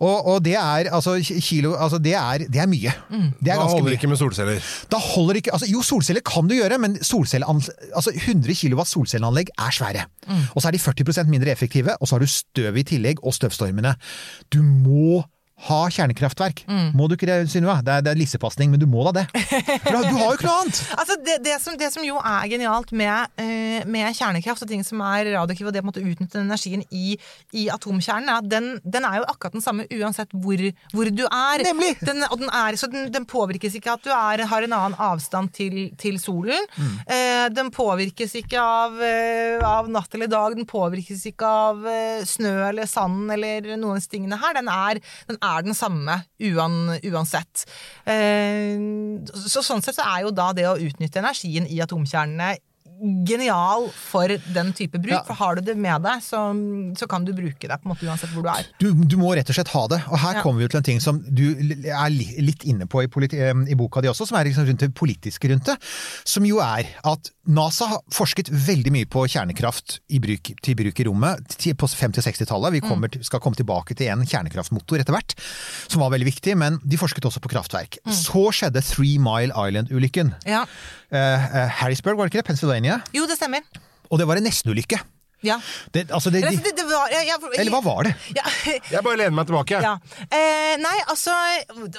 Og, og det er altså kilo altså det, er, det er mye. Det er Da holder det ikke med solceller. Da holder ikke, altså Jo, solceller kan du gjøre, men altså 100 kW solcelleanlegg er svære. Og så er de 40% mindre effektive, og så har du støv i tillegg, og støvstormene. Du må ha kjernekraftverk. Må du ikke det, Synnøve? Det er, det er lissepasning, men du må da det. For da- du har jo ikke noe annet! [laughs] Altså det, det, som, det som jo er genialt med, uh, med kjernekraft og ting som er radioaktive, og det å utnytte den energien i, i atomkjernen, er at den, den er jo akkurat den samme uansett hvor, hvor du er. Nemlig! Den, og den, er, så den, den påvirkes ikke at du er, har en annen avstand til, til solen. Eh, den påvirkes ikke av, uh, av natt eller dag, den påvirkes ikke av snø eller sand eller noen av disse tingene her. Den er, den er den samme uan, uansett. Eh, så sånn sett så er jo da det å utnytte energien i atomkjernene genial for den type bruk. Ja. For har du det med deg, så, så kan du bruke det på en måte uansett hvor du er. Du, du må rett og slett ha det. Og her Ja. kommer vi til en ting som du er litt inne på i, i boka di også, som er liksom rundt det politiske rundt det. Som jo er at NASA har forsket veldig mye på kjernekraft i bruk, til bruk i rommet til- på 50-60-tallet. Vi kommer, mm. skal komme tilbake til en kjernekraftmotor etter hvert, som var veldig viktig, men de forsket også på kraftverk. Så skjedde Three Mile Island-ulykken. Ja. Uh, Harrisburg, var det ikke det? Pennsylvania. Jo, det stemmer. Og det var en nestenulykke. Ja. Det, altså det, Eller, altså, det, det var, jeg, jeg, eller hva var det? Ja, [laughs] Jeg bare lener meg tilbake. Ja. Eh, nei, altså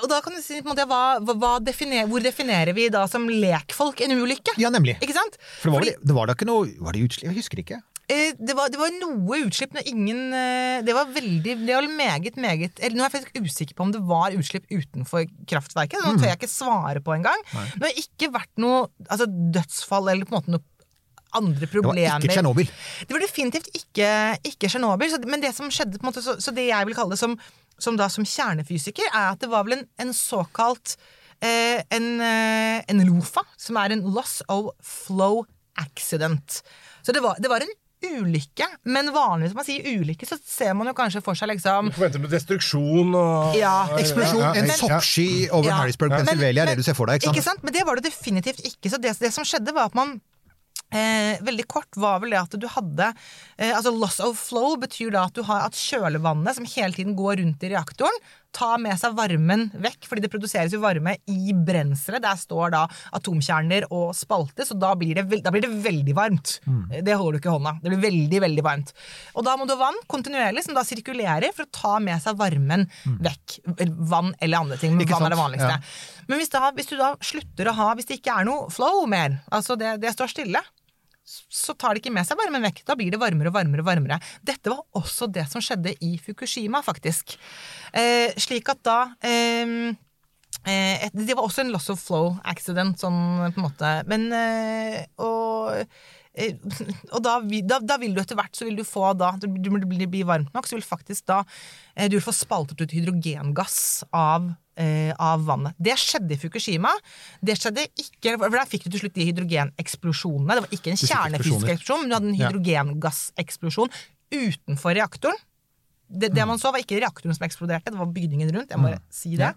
Og da kan du si på en måte, hva, hva, definer, Hvor definerer vi da som lekfolk en ulykke? Ja, nemlig. Ikke sant? For det var, Fordi, det var da ikke noe Var det utslipp? Jeg husker ikke. eh, det, var, det var noe utslipp men ingen eh, Det var veldig Det var meget, meget eller, Nå er jeg faktisk usikker på om det var utslipp utenfor kraftverket. Nå tør jeg ikke svare på engang. Det har ikke vært noe altså, dødsfall eller på en måte noe andre problemer. Det var ikke Tsjernobyl. Det var definitivt ikke, ikke Tsjernobyl, men det som skjedde på en måte, så, så det jeg vil kalle det som som da som kjernefysiker, er at det var vel en, en såkalt eh, en, eh, en LOFA, som er en loss of flow accident. Så det var, det var en ulykke, men vanligvis når man sier ulykke, så ser man jo kanskje for seg liksom Forventer med destruksjon og Ja, Eksplosjon, Ja, ja, en soppsky over Ja. Harrisburg, Pennsylvania, er det du ser for deg. Ikke Ikke sant? sant? Men det var det definitivt ikke. Så det, det som skjedde, var at man eh, Veldig kort var vel det at du hadde eh, Altså loss of flow betyr da at har at kjølevannet som hele tiden går rundt i reaktoren, tar med seg varmen vekk, fordi det produseres jo varme i brenselet. Der står da atomkjerner og spaltes, og da blir det, vel- da blir det veldig varmt. Mm. Det holder du ikke i hånda. Det blir veldig, veldig varmt. Og da må du ha vann kontinuerlig, som da sirkulerer for å ta med seg varmen vekk. Vann eller andre ting, men Mm. Ikke vann er det vanligste. Ja. Men hvis, da, hvis du da slutter å ha Hvis det ikke er noe flow mer, altså det, det står stille, så tar det ikke med seg varmen vekk. Da blir det varmere og varmere. og varmere. Dette var også det som skjedde i Fukushima, faktisk. Eh, slik at da eh, eh, et- Det var også en loss of flow accident, sånn på en måte. Men eh, og eh, og da, da, da vil du etter hvert så vil du få da Det blir varmt nok, så vil faktisk da eh, Du vil få spaltet ut hydrogengass av, av vannet. Det skjedde i Fukushima. Det skjedde ikke For der fikk du til slutt de hydrogeneksplosjonene. Det var ikke en kjernefysisk eksplosjon, men du hadde en hydrogengasseksplosjon utenfor reaktoren. Det, det man så, var ikke reaktoren som eksploderte, det var bygningen rundt. jeg må bare si det.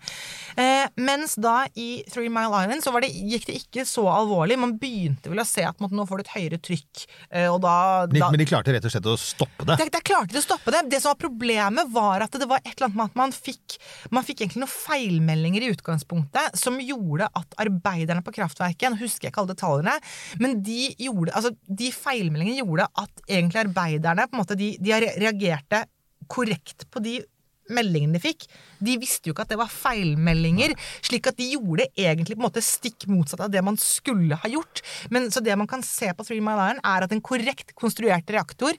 Eh, mens da i Three Mile Island så var det, gikk det ikke så alvorlig. Man begynte vel å se at måtte, nå får du et høyere trykk. Eh, og da, De, da men de klarte rett og slett å stoppe det. De, de, klarte å stoppe det. Det som var problemet, var at det var et eller annet med at man fikk, man fikk egentlig noen feilmeldinger i utgangspunktet som gjorde at arbeiderne på kraftverket Nå husker jeg ikke alle detaljene, men de, gjorde, altså, de feilmeldingene gjorde at egentlig arbeiderne på en måte, de, de reagerte korrekt på de meldingene de fikk. De visste jo ikke at det var feilmeldinger, slik at de gjorde egentlig på en måte stikk motsatt av det man skulle ha gjort. Men Så det man kan se på Three Mile Iron, er at en korrekt konstruert reaktor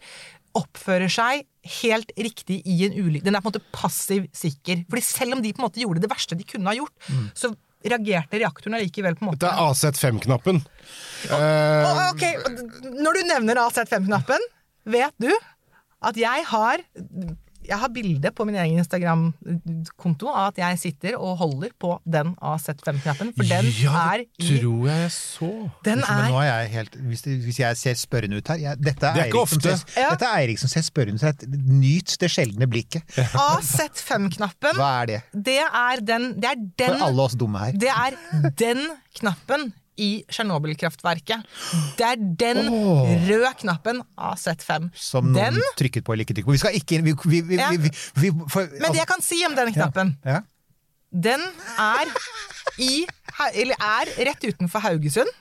oppfører seg helt riktig i en ulykke. Den er på en måte passiv sikker. Fordi selv om de på en måte gjorde det verste de kunne ha gjort, så reagerte reaktoren allikevel på en Dette Det er AZ5-knappen. Å, ok, Når du nevner AZ5-knappen, vet du at jeg har jeg har bilde på min egen Instagram-konto av at jeg sitter og holder på den AZ5-knappen, for den er i tror jeg jeg så. Den Men nå er er jeg helt, hvis, hvis jeg ser spørrende ut her jeg, dette, er Det er ikke som ofte. ser, Ja. dette er Eirik som ser spørrende ut. Nyt det sjeldne blikket. AZ5-knappen. Hva er det? Det er den, det er den For alle oss dumme her. Det er den knappen i Tsjernobyl-kraftverket. Det er den oh. røde knappen AZ5. Som noen Den, trykket på eller ikke trykket på. Vi skal ikke vi, vi, vi, Ja. vi, for, men det jeg kan si om den knappen, ja. den er i Eller er rett utenfor Haugesund.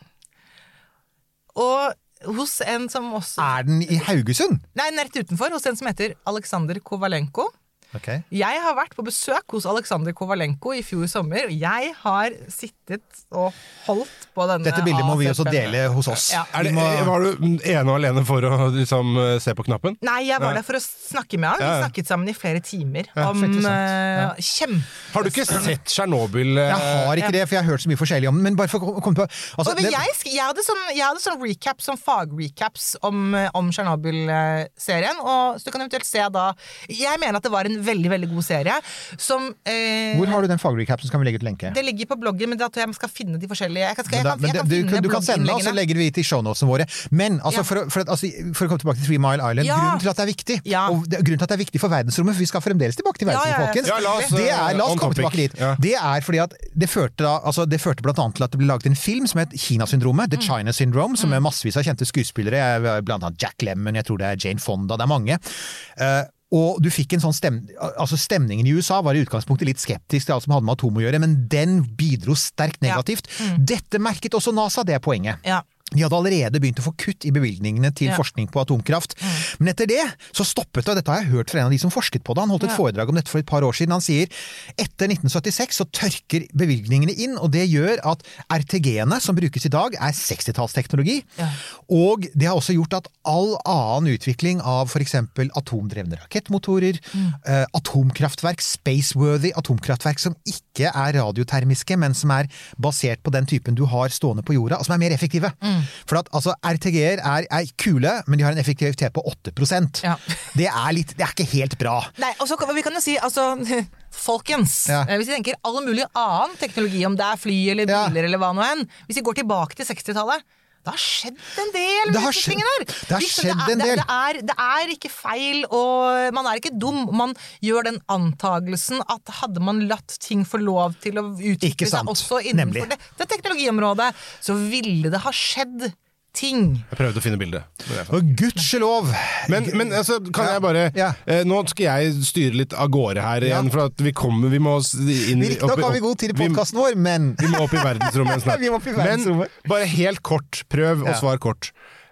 Og hos en som også Er den i Haugesund? Nei, den er rett utenfor, hos en som heter Aleksandr Kovalenko. Ok. Jeg har vært på besøk hos Aleksandr Kovalenko i fjor sommer, og jeg har sittet og holdt på denne Dette bildet må vi også dele hos oss. Ja. Er det, var du ene og alene for å liksom, se på knappen? Nei, jeg var der for å snakke med han. Vi snakket sammen i flere timer Ja, om uh, kjempe... Har du ikke sett Tsjernobyl? eh, Jeg har ikke det, for jeg har hørt så mye forskjellig om den. Men bare for å komme på altså, Og det- jeg, jeg hadde sånn, jeg hadde sånn recap, sånn fagrecaps om, eh, om Tsjernobyl-serien. Og så du kan eventuelt se da Jeg mener at det var en veldig, veldig god serie. Som eh, Hvor har du den fagrecapsen? Kan vi legge ut lenke. Det ligger på bloggen, men da tror jeg man skal finne de forskjellige Jeg kan, skal, jeg kan, jeg kan du, finne du, du kan sende, oss, så legger vi til shownotene våre. Men altså, Ja. for, for, altså, for å komme tilbake til Three Mile Island, Ja. grunnen til at det er viktig, Ja. og det, grunnen til at det er viktig for verdensrommet, for vi skal fremdeles tilbake til Ja, ja, verdensrommet, ja, folkens. Ja, la oss, det er, la oss komme topic. tilbake dit. Ja. Det er fordi at det førte, da, altså, det førte blant annet til at det ble laget en film som het Kinasyndromet, Mm. The China Syndrome, som er massevis av kjente skuespillere, blant annet Jack Lemmon, jeg tror det er Jane Fonda, det er mange. Eh, og du fikk en sånn stem, altså Stemningen i USA var i utgangspunktet litt skeptisk til alt som hadde med atom å gjøre, men den bidro sterkt Ja. negativt. Dette merket også NASA, det er poenget. Ja. De hadde allerede begynt å få kutt i bevilgningene til Ja. forskning på atomkraft. Men etter det så stoppet det, og dette har jeg hørt fra en av de som forsket på det. Han holdt et Ja. foredrag om dette for et par år siden. Han sier etter 1976 så tørker bevilgningene inn, og det gjør at RTG-ene som brukes i dag er 60-tallsteknologi. Ja. Og det har også gjort at all annen utvikling av f.eks. atomdrevne rakettmotorer, eh, atomkraftverk, spaceworthy atomkraftverk som ikke er radiotermiske, men som er basert på den typen du har stående på jorda, og som er mer effektive. For at altså, RTG-er er, er kule, men de har en effektivitet på 8 Ja. [laughs] det, er litt, det er ikke helt bra. Nei, og så kan vi kan jo si, altså [laughs] Folkens, Ja. eh, hvis vi tenker all mulig annen teknologi, om det er fly eller Ja. biler eller hva nå enn Hvis vi går tilbake til 60-tallet det har skjedd en del Det har disse skjedd- tingene der. det har skjedd en del. Det, er, det er ikke feil, og man er ikke dum. Man gjør den antagelsen at hadde man latt ting få lov til å utvikle seg også innenfor det, det teknologiområdet, så ville det ha skjedd ting. Jeg prøvde å finne bildet. Og gudskjelov! Men, men altså, kan jeg bare Ja. eh, Nå skal jeg styre litt av gårde her Ja. igjen, for at vi kommer Vi må inn i- Riktignok har vi god tid i podkasten vår, men Vi må opp i verdensrommet [laughs] snart. Vi må opp i Men bare helt kort, prøv Ja. å svare kort.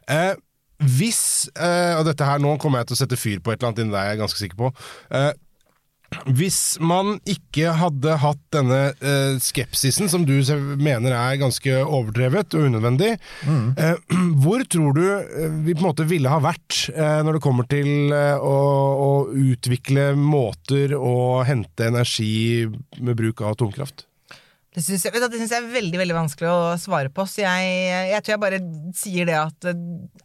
Eh, hvis, eh, og dette her nå kommer jeg til å sette fyr på et eller annet inni deg, jeg er ganske sikker på. Eh, hvis man ikke hadde hatt denne eh, skepsisen, som du mener er ganske overdrevet og unødvendig, Mm. eh, [clears throat] hvor tror du eh, vi på en måte ville ha vært eh, når det kommer til eh, å, å utvikle måter å hente energi med bruk av atomkraft? Det syns jeg, jeg er veldig veldig vanskelig å svare på. Så jeg, jeg tror jeg bare sier det at eh,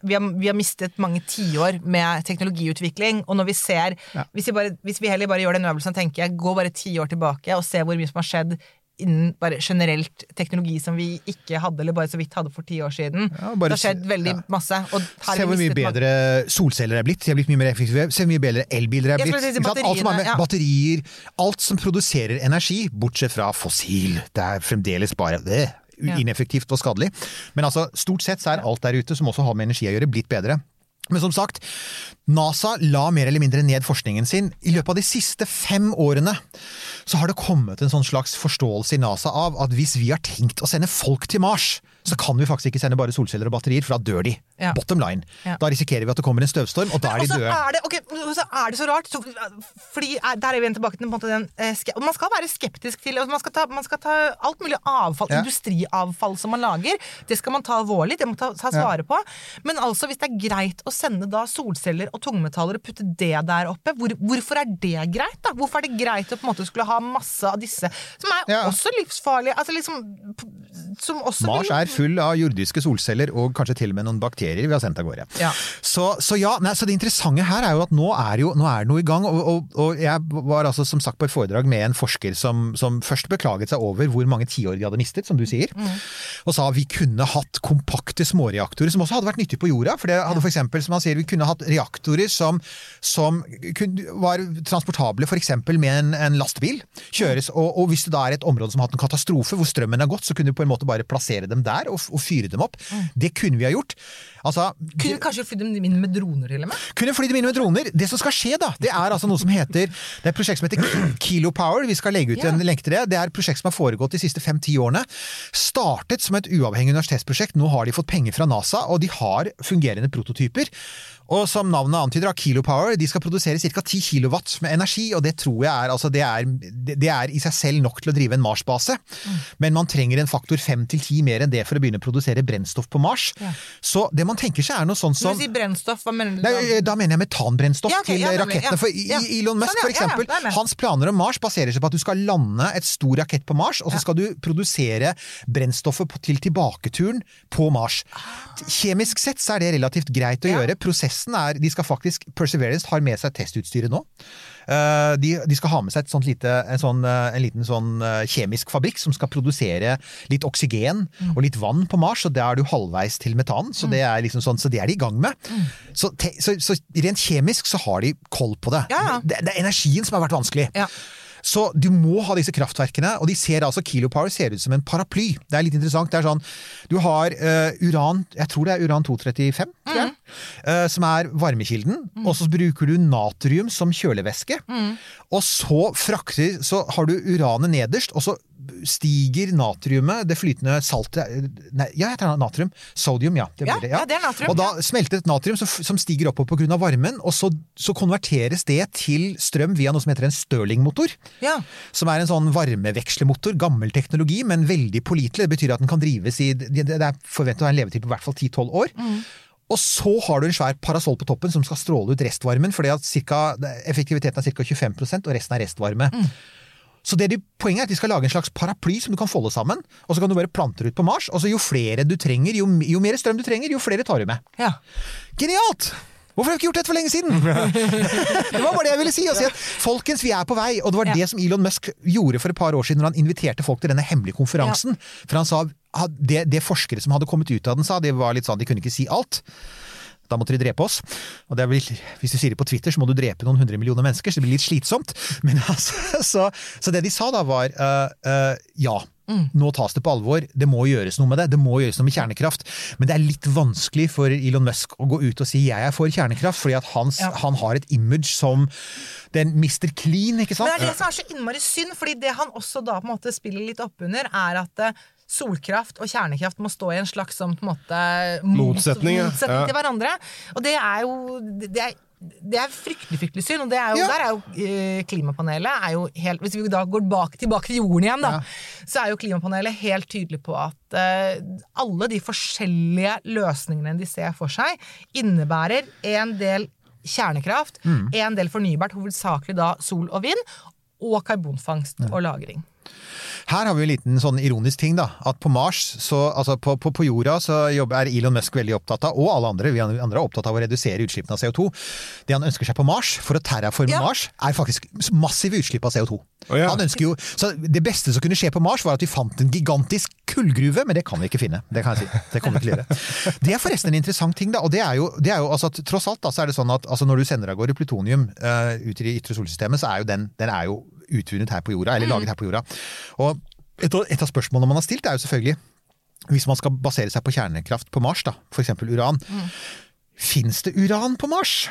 vi har, vi har mistet mange tiår med teknologiutvikling. Og når vi ser hvis, vi bare, hvis vi heller bare gjør den øvelsen og tenker gå bare ti år tilbake og se hvor mye som har skjedd innen bare generelt teknologi som vi ikke hadde, eller bare så vidt hadde for ti år siden. Ja, bare det har skjedd veldig ja. masse. Se hvor mye bedre solceller er blitt. De er blitt mye mer effektive. Se hvor mye bedre elbiler er blitt. si Alt som er med ja. batterier. Alt som produserer energi, bortsett fra fossil. Det er fremdeles bare det. Ineffektivt og skadelig. Men altså, stort sett så er alt der ute som også har med energi å gjøre, blitt bedre. Men som sagt, NASA la mer eller mindre ned forskningen sin. I løpet av de siste fem årene så har det kommet en sånn slags forståelse i NASA av at hvis vi har tenkt å sende folk til Mars, så kan vi faktisk ikke sende bare solceller og batterier, for da dør de. Ja. Bottom line. Ja. Da risikerer vi at det kommer en støvstorm, og da er de døde. er det, okay, så er det så rart, så, fordi er- der er vi igjen tilbake til måte den eh, ske, Man skal være skeptisk til altså Man skal ta, man skal ta alt mulig avfall, Ja. industriavfall som man lager. Det skal man ta alvorlig, det må man ta, ta svare på. Men altså, hvis det er greit å sende da solceller og tungmetaller og putte det der oppe, hvor, hvorfor er det greit? da? Hvorfor er det greit å på en måte skulle ha masse av disse, som er også livsfarlige? altså liksom, som også Mars er full av jordiske solceller og kanskje til og med noen bakterier vi har sendt av gårde. Ja. Så, så ja, nei, så det interessante her er jo at nå er, jo, nå er det noe i gang. Og, og, og jeg var altså som sagt på et foredrag med en forsker som, som først beklaget seg over hvor mange tiår de hadde mistet, som du sier. Og sa vi kunne hatt kompakte småreaktorer som også hadde vært nyttige på jorda. For det hadde for eksempel, som han sier, vi kunne hatt reaktorer som, som var transportable f.eks. med en, en lastebil. Kjøres, og, og hvis det da er et område som har hatt en katastrofe, hvor strømmen er gått, så kunne du på en måte bare plassere dem der og, og fyre dem opp. Det kunne vi ha gjort. Altså, Kunne vi kanskje flydd dem inn med droner, til og med? kunne fly dem inn med droner. Det som skal skje, da, det er altså noe som heter Det er et prosjekt som heter Kilopower. Kilo Power. Vi skal legge ut Ja. en lenke til det. Det er et prosjekt som har foregått de siste fem-ti årene. Startet som et uavhengig universitetsprosjekt. Nå har de fått penger fra NASA, og de har fungerende prototyper. Og som navnet antyder, Kilopower Kilo Power, de skal produsere ca. 10 kilowatt med energi, og det tror jeg er, altså det er, det er i seg selv nok til å drive en Mars-base. Men man trenger en faktor 5 til 10 mer enn det for å begynne å produsere brennstoff på Mars. Ja. Så det man tenker seg er noe sånn Når som du sier brennstoff, hva mener du? Da? Nei, da mener jeg metanbrennstoff Ja, okay, til ja, rakettene. For. Elon Musk, Sånn, for eksempel, hans planer om Mars baserer seg på at du skal lande et stor rakett på Mars, og så skal du produsere brennstoffet til tilbaketuren på Mars. Kjemisk sett så er det relativt greit å gjøre. Prosessen er De skal faktisk Perseverance har med seg testutstyret nå. Eh, De, de skal ha med seg lite, en, sånn, eh, en liten sånn eh, kjemisk fabrikk som skal produsere litt oksygen Mm. og litt vann på Mars, og da er du halvveis til metan. Så det er liksom sånn, så det er de i gang med. Så, te, så, så rent kjemisk så har de koll på det. Mm. Ja. Det, det er energien som har vært vanskelig. Ja. Så du må ha disse kraftverkene, og de ser altså Kilopower ser ut som en paraply. Det er litt interessant. Det er sånn, du har uh, uran, jeg tror det er uran 235, tror jeg, eh, som er varmekilden. Og så bruker du natrium som kjølevæske. Og så frakter, så har du uranet nederst, og så stiger natriumet, det flytende saltet Nei, ja, heter tar natrium? Sodium, ja. Det Ja, det, ja, det er natrium, Og da smelter et natrium som, som stiger oppover pga. varmen, og så, så konverteres det til strøm via noe som heter en Stirling-motor. Ja. Som er en sånn varmevekslemotor. Gammel teknologi, men veldig pålitelig. Det betyr at den kan drives i Det er forventet å ha en levetid på i hvert fall 10-12 år. Og så har du en svær parasoll på toppen som skal stråle ut restvarmen, fordi at cirka, effektiviteten er ca. 25% og resten er restvarme. Så det de, Poenget er at de skal lage en slags paraply som du kan folde sammen, og så kan du bare plante det ut på Mars. Og så jo flere du trenger, jo, jo mer strøm du trenger, jo flere tar du med. Ja. Genialt! Hvorfor har vi ikke gjort dette for lenge siden? [laughs] det var bare det jeg ville si. Og si at, folkens, vi er på vei. Og det var Ja. det som Elon Musk gjorde for et par år siden når han inviterte folk til denne hemmelige konferansen. For han sa at det, det forskere som hadde kommet ut av den sa, det var litt sånn, de kunne ikke si alt. Da måtte de drepe oss. Og det vel, hvis du sier det på Twitter, så må du drepe noen hundre millioner mennesker, så det blir litt slitsomt. [laughs] Men altså, så, så det de sa da var uh, uh, ja. Nå tas det på alvor, det må gjøres noe med det. Det må gjøres noe med kjernekraft. Men det er litt vanskelig for Elon Musk å gå ut og si 'jeg er for kjernekraft', fordi at hans, Ja. han har et image som den Mr. Clean, ikke sant? Men det er det som er så innmari synd, fordi det han også da på en måte spiller litt oppunder, er at eh, solkraft og kjernekraft må stå i en slags som på en måte mot- Motsetning, ja. motsetning Ja. til hverandre. Og det er jo det er, det er fryktelig fryktelig synd. Og det er jo, Ja. der er jo eh, klimapanelet er jo helt Hvis vi da går bak, tilbake til jorden igjen, da, så er jo klimapanelet helt tydelig på at eh, alle de forskjellige løsningene de ser for seg, innebærer en del kjernekraft, en del fornybart, hovedsakelig da sol og vind, og karbonfangst og -lagring. Her har vi en liten sånn ironisk ting, da. At på Mars, så, altså på, på, på jorda, så er Elon Musk veldig opptatt av, og alle andre, vi andre er opptatt av å redusere utslippene av CO2. Det han ønsker seg på Mars, for å terraforme Ja. Mars, er faktisk massive utslipp av CO2. Oh, ja. Han ønsker jo, så Det beste som kunne skje på Mars, var at vi fant en gigantisk kullgruve, men det kan vi ikke finne. Det kan jeg si. Det kommer vi til å gjøre. Det er forresten en interessant ting, da. Og det er jo, det er jo altså at tross alt da, så er det sånn at altså, når du sender av gårde plutonium uh, ut i det ytre solsystemet, så er jo den, den er jo utvunnet her på jorda, eller laget her på jorda. Og et, et av spørsmålene man har stilt, er jo selvfølgelig hvis man skal basere seg på kjernekraft på Mars, da, f.eks. uran. Fins det uran på Mars?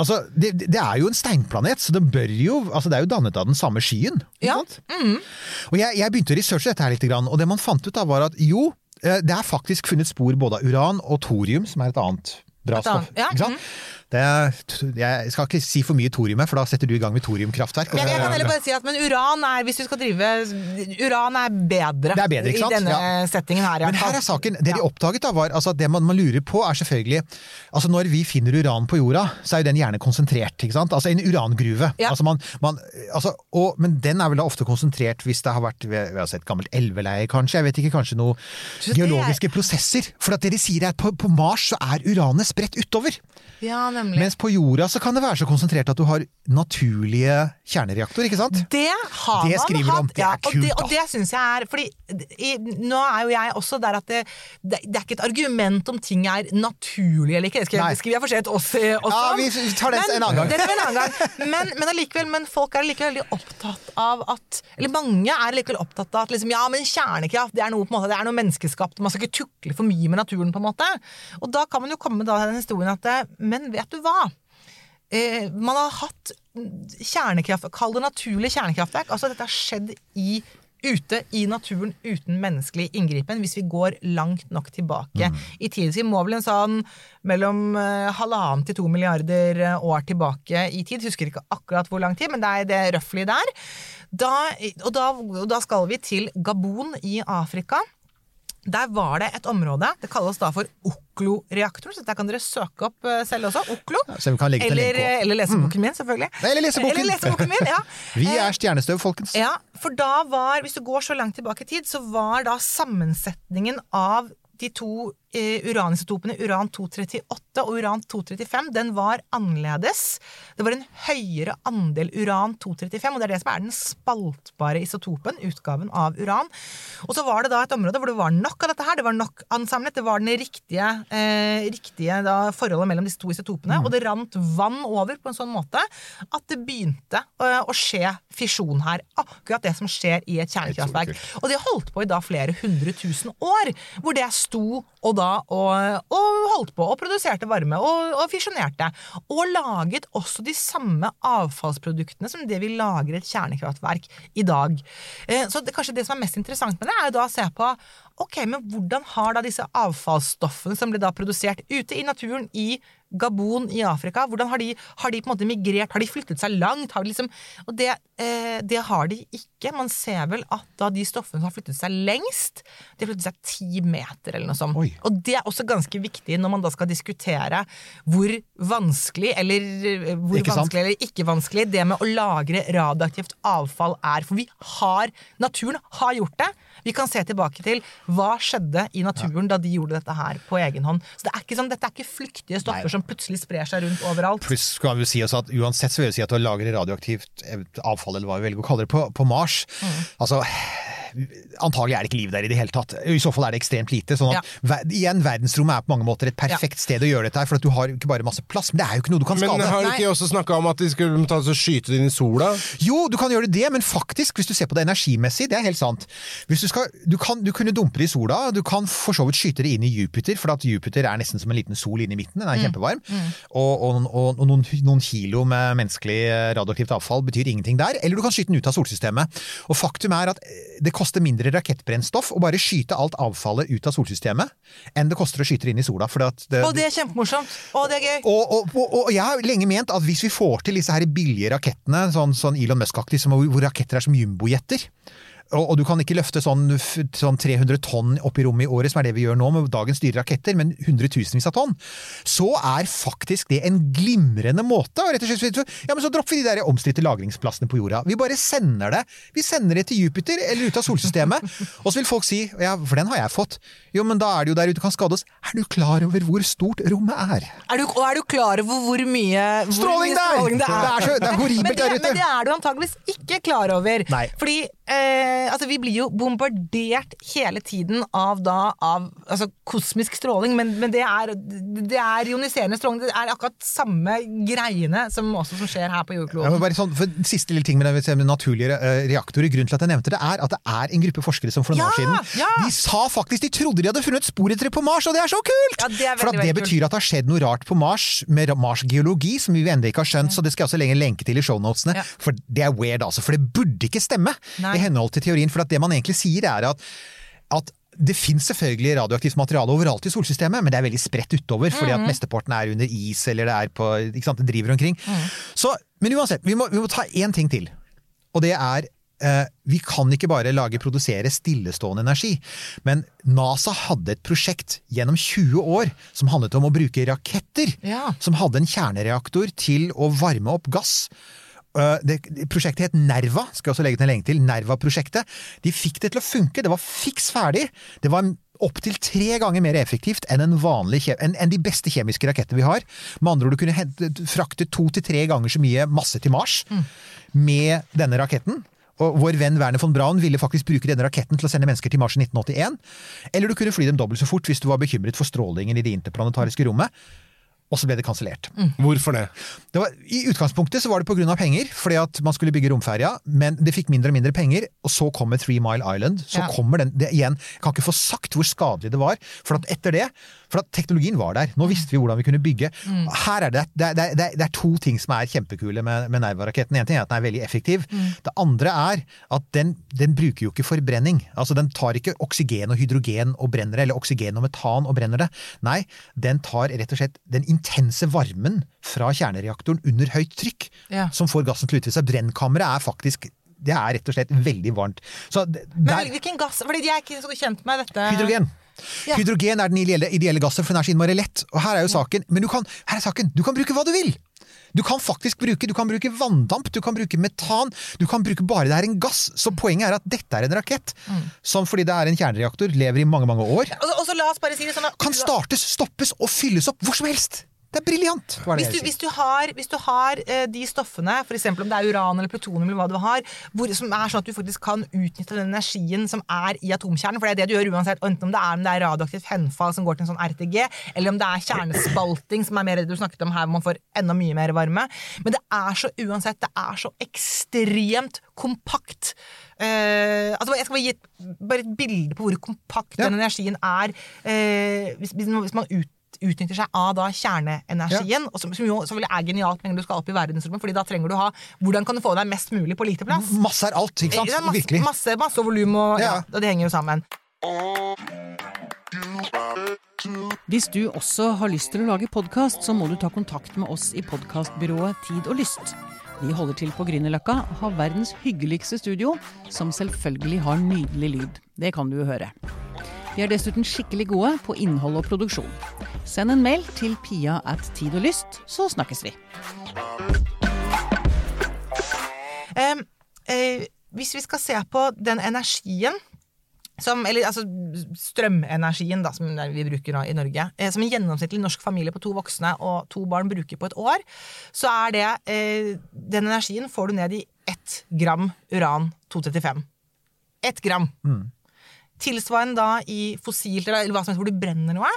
Altså, det, det er jo en steinplanet, så det bør jo altså Det er jo dannet av den samme skyen. Ja. Mm. Og jeg, jeg begynte å researche dette her litt, og det man fant ut av var at jo, eh, det er faktisk funnet spor både av uran og thorium, som er et annet bra stoff. ja, ikke sant? Det er, jeg skal ikke si for mye thorium her, for da setter du i gang med thoriumkraftverk. og Jeg, kan heller bare si at men uran er hvis du skal drive Uran er bedre, Det er bedre, i denne Ja. settingen her. Men her er saken. Det de oppdaget, da var altså det man, man lurer på, er selvfølgelig altså Når vi finner uran på jorda, så er jo den gjerne konsentrert. ikke sant? Altså en urangruve. Ja. Altså man, man, altså, og, men den er vel da ofte konsentrert hvis det har vært ved, ved et gammelt elveleie, kanskje. Jeg vet ikke, kanskje noen geologiske er- prosesser. For at det de sier er at på, på Mars så er uranet spredt utover. Ja, nemlig. Mens på jorda så kan det være så konsentrert at du har naturlige kjernereaktorer, ikke sant? Det har Det man hatt. om. Det er ja, og kult, det, da. og det syns jeg er fordi i, Nå er jo jeg også der at det, det, det er ikke et argument om ting er naturlig eller ikke. Det skal, det skriver jeg for seg oss eh, også Ja, vi tar det Men- en annen gang. Det en annen gang. Men, men allikevel, men folk er likevel veldig opptatt av at Eller mange er likevel opptatt av at liksom, ja, men kjernekraft det er noe på en måte, det er noe menneskeskapt. Man skal ikke tukle for mye med naturen, på en måte. Og da kan man jo komme med da den historien at eh, Men vet du hva? eh, man har hatt kjernekraft, kall det naturlig kjernekraftverk. Altså dette har skjedd i, ute i naturen uten menneskelig inngripen, hvis vi går langt nok tilbake i tid. Så vi må vel en sånn mellom eh, halvannen til to milliarder eh, år tilbake i tid. Husker ikke akkurat hvor lang tid, men det er det røftlig der. Da, og, da, og da skal vi til Gabon i Afrika. Der var det et område, det kalles da for Oklo-reaktoren, så der kan dere søke opp eh, selv også. Oklo. så vi kan legge eller, også. eller leseboken min, selvfølgelig. Eller leseboken. Eller leseboken min, ja. [laughs] Vi Eh, er stjernestøv, folkens. ja, for da var, hvis du går så langt tilbake i tid, så var da sammensetningen av de to eh, uranisotopene uran-238 og uran-235, den var annerledes. Det var en høyere andel uran-235, og det er det som er den spaltbare isotopen, utgaven av uran. Og så var det da et område hvor det var nok av dette her, det var nok ansamlet, det var den riktige, eh, riktige da, forholdet mellom disse to isotopene, og det rant vann over på en sånn måte at det begynte eh, å skje fisjon her. Akkurat det som skjer i et kjernekraftverk. Og det holdt på i da flere hundre tusen år, hvor det sto og da og, og holdt på og produserte varme og, og fisjonerte. Og laget også de samme avfallsproduktene som det vi lager et kjernekraftverk i dag. Eh, Så det, kanskje det som er mest interessant med det, er jo da å se på ok, men hvordan har da disse avfallsstoffene som ble da produsert ute i naturen i Gabon i Afrika, hvordan har de, har de på en måte migrert? Har de flyttet seg langt? Har de liksom, og det, eh, det har de ikke. Man ser vel at da de stoffene som har flyttet seg lengst, de har flyttet seg ti meter eller noe sånt. Oi. Og det er også ganske viktig når man da skal diskutere hvor vanskelig eller eh, hvor Ikke vanskelig eller ikke vanskelig det med å lagre radioaktivt avfall er. For vi har Naturen har gjort det. Vi kan se tilbake til hva skjedde i naturen da de gjorde dette her på egen hånd. Så det er ikke sånn, dette er ikke flyktige stoffer Nei. som plutselig sprer seg rundt overalt. Pluss skal vi si også at uansett så vil vi si at å lagre radioaktivt avfall, eller hva vi velger å kalle det, på, på Mars Altså Antagelig er det ikke liv der i det hele tatt. I så fall er det ekstremt lite. sånn at ja. igjen, Verdensrommet er på mange måter et perfekt sted å gjøre dette her, for at du har ikke bare masse plass, men det er jo ikke noe du kan Men har du ikke også snakka om at de skulle ta og skyte det inn i sola? Jo, du kan gjøre det, men faktisk, hvis du ser på det energimessig, det er helt sant. Hvis du, skal, du, kan, du kunne dumpe det i sola, du kan for så vidt skyte det inn i Jupiter, for at Jupiter er nesten som en liten sol inne i midten, den er kjempevarm. Og, og, og, og noen, noen kilo med menneskelig radioaktivt avfall betyr ingenting der. Eller du kan skyte den ut av solsystemet. Og faktum er at eh, det koster mindre rakettbrennstoff å bare skyte alt avfallet ut av solsystemet, enn det koster å skyte det inn i sola. det, Og det er kjempemorsomt! Og det er gøy! og, og, og, og jeg har lenge ment at hvis vi får til disse her billige rakettene, sånn, sånn Elon Musk-aktig, hvor raketter er som jumbojetter og, du kan ikke løfte sånn, sånn 300 tonn opp i rommet i året, som er det vi gjør nå med dagens dyre raketter, men hundretusenvis av tonn, så er faktisk det en glimrende måte. Og rett og slett, ja, men så dropper vi de der omstridte lagringsplassene på jorda. Vi bare sender det. Vi sender det til Jupiter eller ut av solsystemet. [laughs] Og så vil folk si, ja, for den har jeg fått. Jo, men da er det jo der ute kan skade oss. Er du klar over hvor stort rommet er? Er du, og er du klar over hvor mye hvor Stråling mye der! stråling det er? Det er så- det er horribelt [laughs] der ute. men det er du antageligvis ikke klar over. Nei. Fordi eh, altså, vi blir jo bombardert hele tiden av, da, av altså, kosmisk stråling, men, men det, er, det er ioniserende stråling. Det er akkurat samme greiene som også som skjer her på jordkloden. Ja, sånn, Siste lille ting med, det, med naturlige uh, reaktorer. Grunnen til at jeg nevnte det, er at det er en gruppe forskere som for noen Ja, år siden ja. De sa faktisk de trodde de hadde funnet spor etter det på Mars, og det er så kult! Det er for at det betyr betyr at det har skjedd noe rart på Mars, med Mars-geologi, som vi ennå ikke har skjønt. Så det skal jeg også legge en lenke til i shownotene. For det er weird, altså. For det burde ikke stemme, Nei. i henhold til teorien. For at det man egentlig sier, er at, at det finnes selvfølgelig radioaktivt materiale overalt i solsystemet, men det er veldig spredt utover, fordi Mhm. at mesteparten er under is, eller det er på sant, det driver omkring. Mhm. Så, men uansett, vi må, vi må ta én ting til. Og det er eh, Vi kan ikke bare lage produsere stillestående energi. Men NASA hadde et prosjekt gjennom 20 år som handlet om å bruke raketter. Ja. Som hadde en kjernereaktor til å varme opp gass. Eh, Det, prosjektet het Nerva, skal jeg også legge til en lenke til. Nerva-prosjektet. De fikk det til å funke, det var fiks ferdig. Det var opptil tre ganger mer effektivt enn, en vanlig, enn, enn de beste kjemiske rakettene vi har. Med andre ord, du kunne hente, frakte to til tre ganger så mye masse til Mars med denne raketten. Og vår venn Werner von Braun ville faktisk bruke denne raketten til å sende mennesker til Mars i 1981. Eller du kunne fly dem dobbelt så fort hvis du var bekymret for strålingen i det interplanetariske rommet. Og så ble det kansellert. Hvorfor det? Det var, I utgangspunktet så var det pga. penger, fordi at man skulle bygge romferja, men det fikk mindre og mindre penger, og så kommer Three Mile Island. Så Ja. kommer den det igjen. Jeg kan ikke få sagt hvor skadelig det var, for at etter det For teknologien var der. Nå visste vi hvordan vi kunne bygge. Her er det, det, er- det, det er to ting som er kjempekule med, med Nerva-raketten. En ting er at den er veldig effektiv. Det andre er at den, den bruker jo ikke forbrenning. Altså Den tar ikke oksygen og hydrogen og brenner det, eller oksygen og metan og brenner det. Nei, den tar rett og slett den intense varmen fra kjernereaktoren under høyt trykk, Ja. som får gassen til å utvide seg. Brennkammeret er faktisk det er rett og slett veldig varmt. Så der, Men hvilken gass? Fordi jeg er ikke så kjent med dette. hydrogen. Ja. Hydrogen er den ideelle, ideelle gassen, for den er så innmari lett. Og her er jo saken, men du kan, her er saken, du kan bruke hva du vil! Du kan faktisk bruke, du kan bruke vanndamp, du kan bruke metan, du kan bruke bare det er en gass. Så poenget er at dette er en rakett som fordi det er en kjernereaktor, lever i mange, mange år. Og, så- og så la oss bare si det sånn at- Kan startes, stoppes og fylles opp hvor som helst! Det er briljant! Hvis hvis du har, hvis du har uh, de stoffene, f.eks. om det er uran eller plutonium, eller hva du har, hvor, som er sånn at du faktisk kan utnytte den energien som er i atomkjernen, for det er det du gjør uansett, enten om det er, om det er radioaktivt henfall som går til en sånn RTG, eller om det er kjernespalting, som er mer det du snakket om her, hvor man får enda mye mer varme. Men det er så uansett, det er så ekstremt kompakt. Uh, altså jeg skal bare gi et, bare et bilde på hvor kompakt Ja. den energien er, uh, hvis, hvis man ut utnytter seg av da kjerneenergien, og som, som jo selvfølgelig er genialt når du skal opp i verdensrommet, fordi da trenger du ha Hvordan kan du få deg mest mulig på lite plass? Masse er alt, ikke sant? Masse, Virkelig. masse, masse volum, og ja. Ja. det henger jo sammen. Hvis du også har lyst til å lage podkast, så må du ta kontakt med oss i podkastbyrået Tid og Lyst. Vi holder til på Grünerløkka og har verdens hyggeligste studio, som selvfølgelig har nydelig lyd. Det kan du jo høre. Vi er dessuten skikkelig gode på innhold og produksjon. Send en mail til pia at tid og lyst, så snakkes vi. Um, eh, hvis vi skal se på den energien som, eller altså strømenergien da, som vi bruker nå i Norge, eh, som en gjennomsnittlig norsk familie på to voksne og to barn bruker på et år, så er det eh, Den energien får du ned i ett gram uran-235. Ett gram. Tilsvarende da i fossilt, eller hva som helst hvor du brenner noe,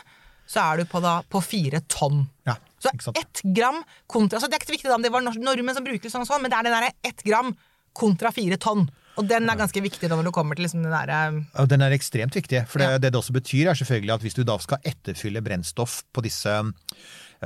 så er du på, da, på fire tonn. Ja, Så ett gram kontra altså Det er ikke så viktig da om det var nor- nordmenn som bruker sånn og sånn, men det er det derre ett gram kontra fire tonn. Og den er ganske viktig når du kommer til liksom den derre Og den er ekstremt viktig. For det, Ja. det det også betyr, er selvfølgelig at hvis du da skal etterfylle brennstoff på disse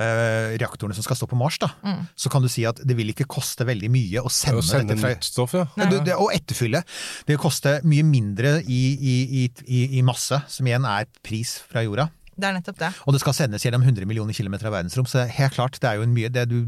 Uh, reaktorene som skal stå på Mars, da, Mm. så kan du si at det vil ikke koste veldig mye å sende, Å sende dette fra stoff, ja. Ja, du, det, Og etterfylle. Det vil koste mye mindre i, i, i, i, i masse, som igjen er pris fra jorda. Det er nettopp det. Og det skal sendes gjennom 100 millioner kilometer av verdensrom, så helt klart, det er jo en mye det du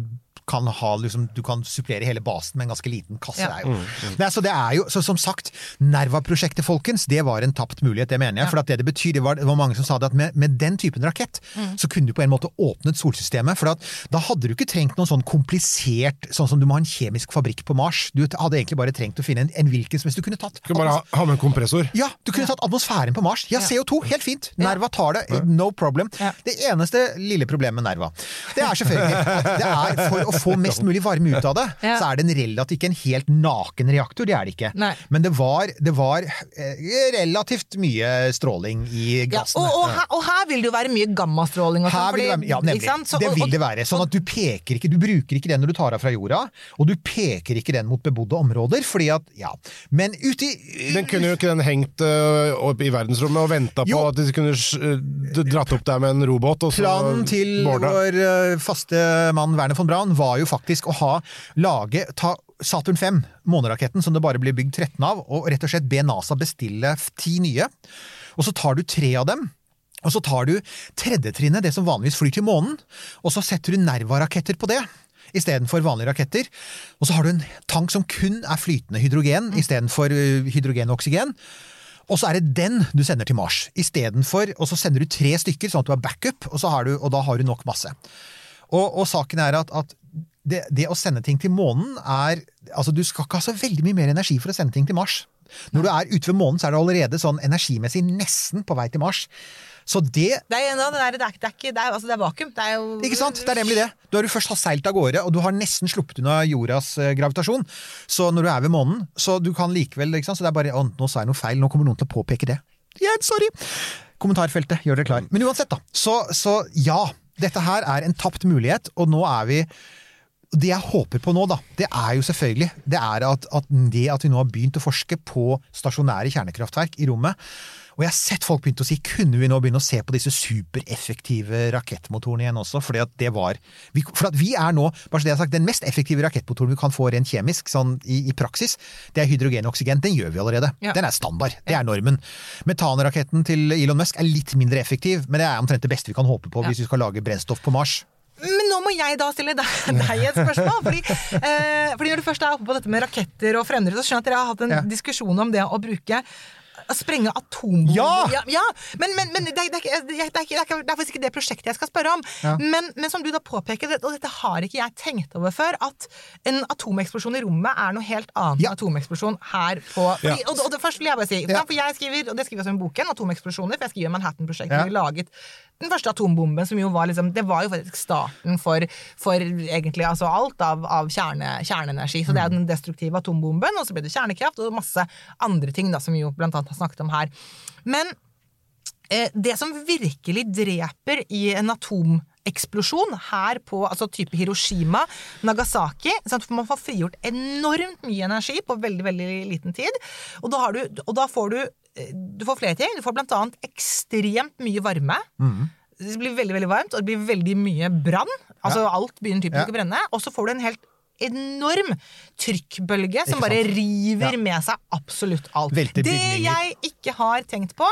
kan ha, liksom, du kan supplere hele basen med en ganske liten kasse. Ja. Det er jo. Nei, så det er jo, så som sagt, Nerva-prosjektet, folkens, det var en tapt mulighet, det mener jeg. For at det det betyr, det var, det var mange som sa det, at med, med den typen rakett, så kunne du på en måte åpnet solsystemet. For at da hadde du ikke trengt noe sånn komplisert, sånn som du må ha en kjemisk fabrikk på Mars. Du hadde egentlig bare trengt å finne en, en hvilken som helst du kunne tatt. Du kunne bare ha, ha med en kompressor. Ja, du kunne tatt atmosfæren på Mars. Ja, Ja. CO2, helt fint. Nerva tar det, no problem. Ja. Det eneste lille problemet med Nerva, det er selvfølgelig at det er for å få mest mulig varme ut av det, [laughs] Ja. så er det en relativt ikke en helt naken reaktor, det er det ikke. Nei. Men det var, det var eh, relativt mye stråling i Ja, gassene. og, og, her, og her vil det jo være mye gammastråling. Og det fordi- være, ja, nemlig. Så- det vil det være. Sånn at du peker ikke, du bruker ikke den når du tar av fra jorda, og du peker ikke den mot bebodde områder, fordi at, ja. Men uti Den kunne jo ikke den hengt uh, opp i verdensrommet og venta på at de kunne uh, dratt opp der med en robåt og så Planen til borda. vår uh, faste mann Werner von Braun var jo faktisk å ha lage ta Saturn 5, måneraketten som det bare blir bygd 13 av, og rett og slett be NASA bestille ti nye. Og så tar du tre av dem. Og så tar du tredjetrinnet, det som vanligvis flyr til månen, og så setter du Nerva-raketter på det. Istedenfor vanlige raketter. Og så har du en tank som kun er flytende hydrogen istedenfor uh, hydrogen og oksygen. Og så er det den du sender til Mars istedenfor Og så sender du tre stykker, sånn at du har backup, og, du, og da har du nok masse. Og, og saken er at, at det, det å sende ting til månen er Altså, du skal ikke ha så veldig mye mer energi for å sende ting til Mars. Når du er ute ved månen, så er du allerede sånn energimessig nesten på vei til Mars. Så det Det er, det er, det er, det er, ikke, det er, altså, det er vakuum. Det er jo ikke sant? Det er nemlig det. Du har først har seilt av gårde, og du har nesten sluppet unna jordas eh, gravitasjon. Så når du er ved månen, så du kan likevel ikke sant? Så det er bare å, nå sa jeg noe feil, nå kommer noen til å påpeke det. Yeah, sorry! Kommentarfeltet, gjør dere klar. Men uansett, da. Så, så ja. Dette her er en tapt mulighet, og nå er vi det jeg håper på nå, da, det er jo selvfølgelig det er at, at det at vi nå har begynt å forske på stasjonære kjernekraftverk i rommet. Og jeg har sett folk begynte å si kunne vi nå begynne å se på disse supereffektive rakettmotorene igjen også? fordi at det var vi, For at vi er nå, bare så det jeg har sagt, den mest effektive rakettmotoren vi kan få rent kjemisk, sånn i, i praksis, det er hydrogen og oksygen. Den gjør vi allerede. Ja. Den er standard. Det er normen. Metanraketten til Elon Musk er litt mindre effektiv, men det er omtrent det beste vi kan håpe på Ja. hvis vi skal lage brennstoff på Mars. Men nå må jeg da stille deg, [laughs] deg et spørsmål. Fordi, eh, fordi når du først er oppe på dette med raketter og fremdrift, så skjønner jeg at dere har hatt en Ja. diskusjon om det å bruke å sprenge atombomber Ja! ja, Men, men, men det, er, det, er det, er, det, er faktisk ikke det prosjektet jeg skal spørre om. Ja. Men, men som du da påpeker, og dette har ikke jeg tenkt over før, at en atomeksplosjon i rommet er noe helt annet Ja. enn atomeksplosjon her på fordi, Ja. og, og det først vil jeg bare si, Ja. for jeg skriver, og det skriver jeg også i boken, atomeksplosjoner, for jeg skriver Manhattan-prosjektet, Ja. laget den første atombomben, som jo var liksom Det var jo faktisk starten for, for egentlig altså alt av, av kjerne, kjerneenergi. Så det er den destruktive atombomben, og så ble det kjernekraft og masse andre ting da, som vi jo blant annet har snakket om her. Men eh, det som virkelig dreper i en atomeksplosjon her på altså type Hiroshima, Nagasaki sant, for Man får frigjort enormt mye energi på veldig veldig liten tid. Og da, du, og da får du du får flere ting. Du får blant annet ekstremt mye varme. Det blir veldig veldig varmt, og det blir veldig mye brann. Altså Alt begynner typisk Ja. å brenne. Og så får du en helt enorm trykkbølge som bare river Ja. med seg absolutt alt. Velter det bygninger. jeg ikke har tenkt på,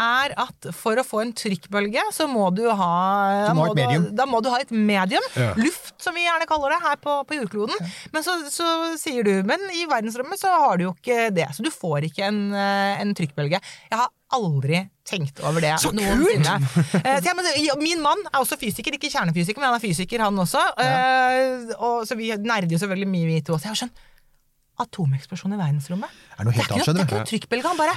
er at for å få en trykkbølge, så må du ha, Du må ha et da må du ha et medium. Ja. Luft, som vi gjerne kaller det her på, på jordkloden. Men så, så sier du Men i verdensrommet så har du jo ikke det. Så du får ikke en, eh, en trykkbølge. Jeg har aldri tenkt over det Så noensinne. Eh, si, ja, Min mann er også fysiker, ikke kjernefysiker, men han er fysiker, han også. Ja. og, så vi nerder jo selvfølgelig mye, vi to også. Jeg har skjønt Atomeksplosjon i verdensrommet? Er Det helt er ikke noe, det er ikke noe trykkbølge. Han bare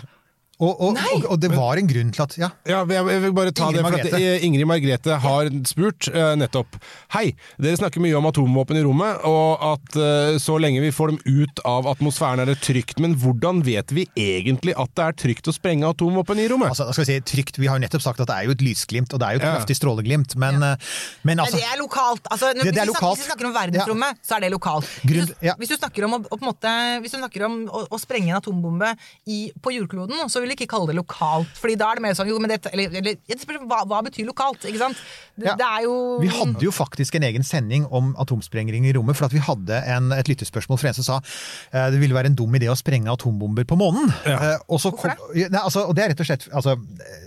Og, og, og, og det var en grunn til at Ja. Ja, jeg, jeg vil bare ta Ingrid det, for at eh, Ingrid Margrethe har spurt uh, nettopp Hei, dere snakker mye om atomvåpen i rommet, og at uh, så lenge vi får dem ut av atmosfæren er det trygt, men hvordan vet vi egentlig at det er trygt å sprenge atomvåpen i rommet? Altså, da skal vi si, trygt, Vi har jo nettopp sagt at det er jo et lysglimt, og det er jo et Ja. kraftig stråleglimt, men, ja. men altså det er lokalt. Altså, når, Det- det er hvis, vi snakker, hvis vi snakker om verdensrommet, så er det lokalt. Grunn- hvis, du, hvis du snakker om, å, å, på måte, hvis du snakker om å, å sprenge en atombombe i, på jordkloden, så vil du ikke kalle det lokalt. Fordi da er det mer sånn jo, men det, eller, eller, det hva, hva betyr lokalt? ikke sant? Det, Ja. det er jo Vi hadde jo faktisk en egen sending om atomsprengring i rommet, for at vi hadde en, et lyttespørsmål fra en som sa eh, det ville være en dum idé å sprenge atombomber på månen. Eh, og så kom, nei, altså, og det er rett og slett altså,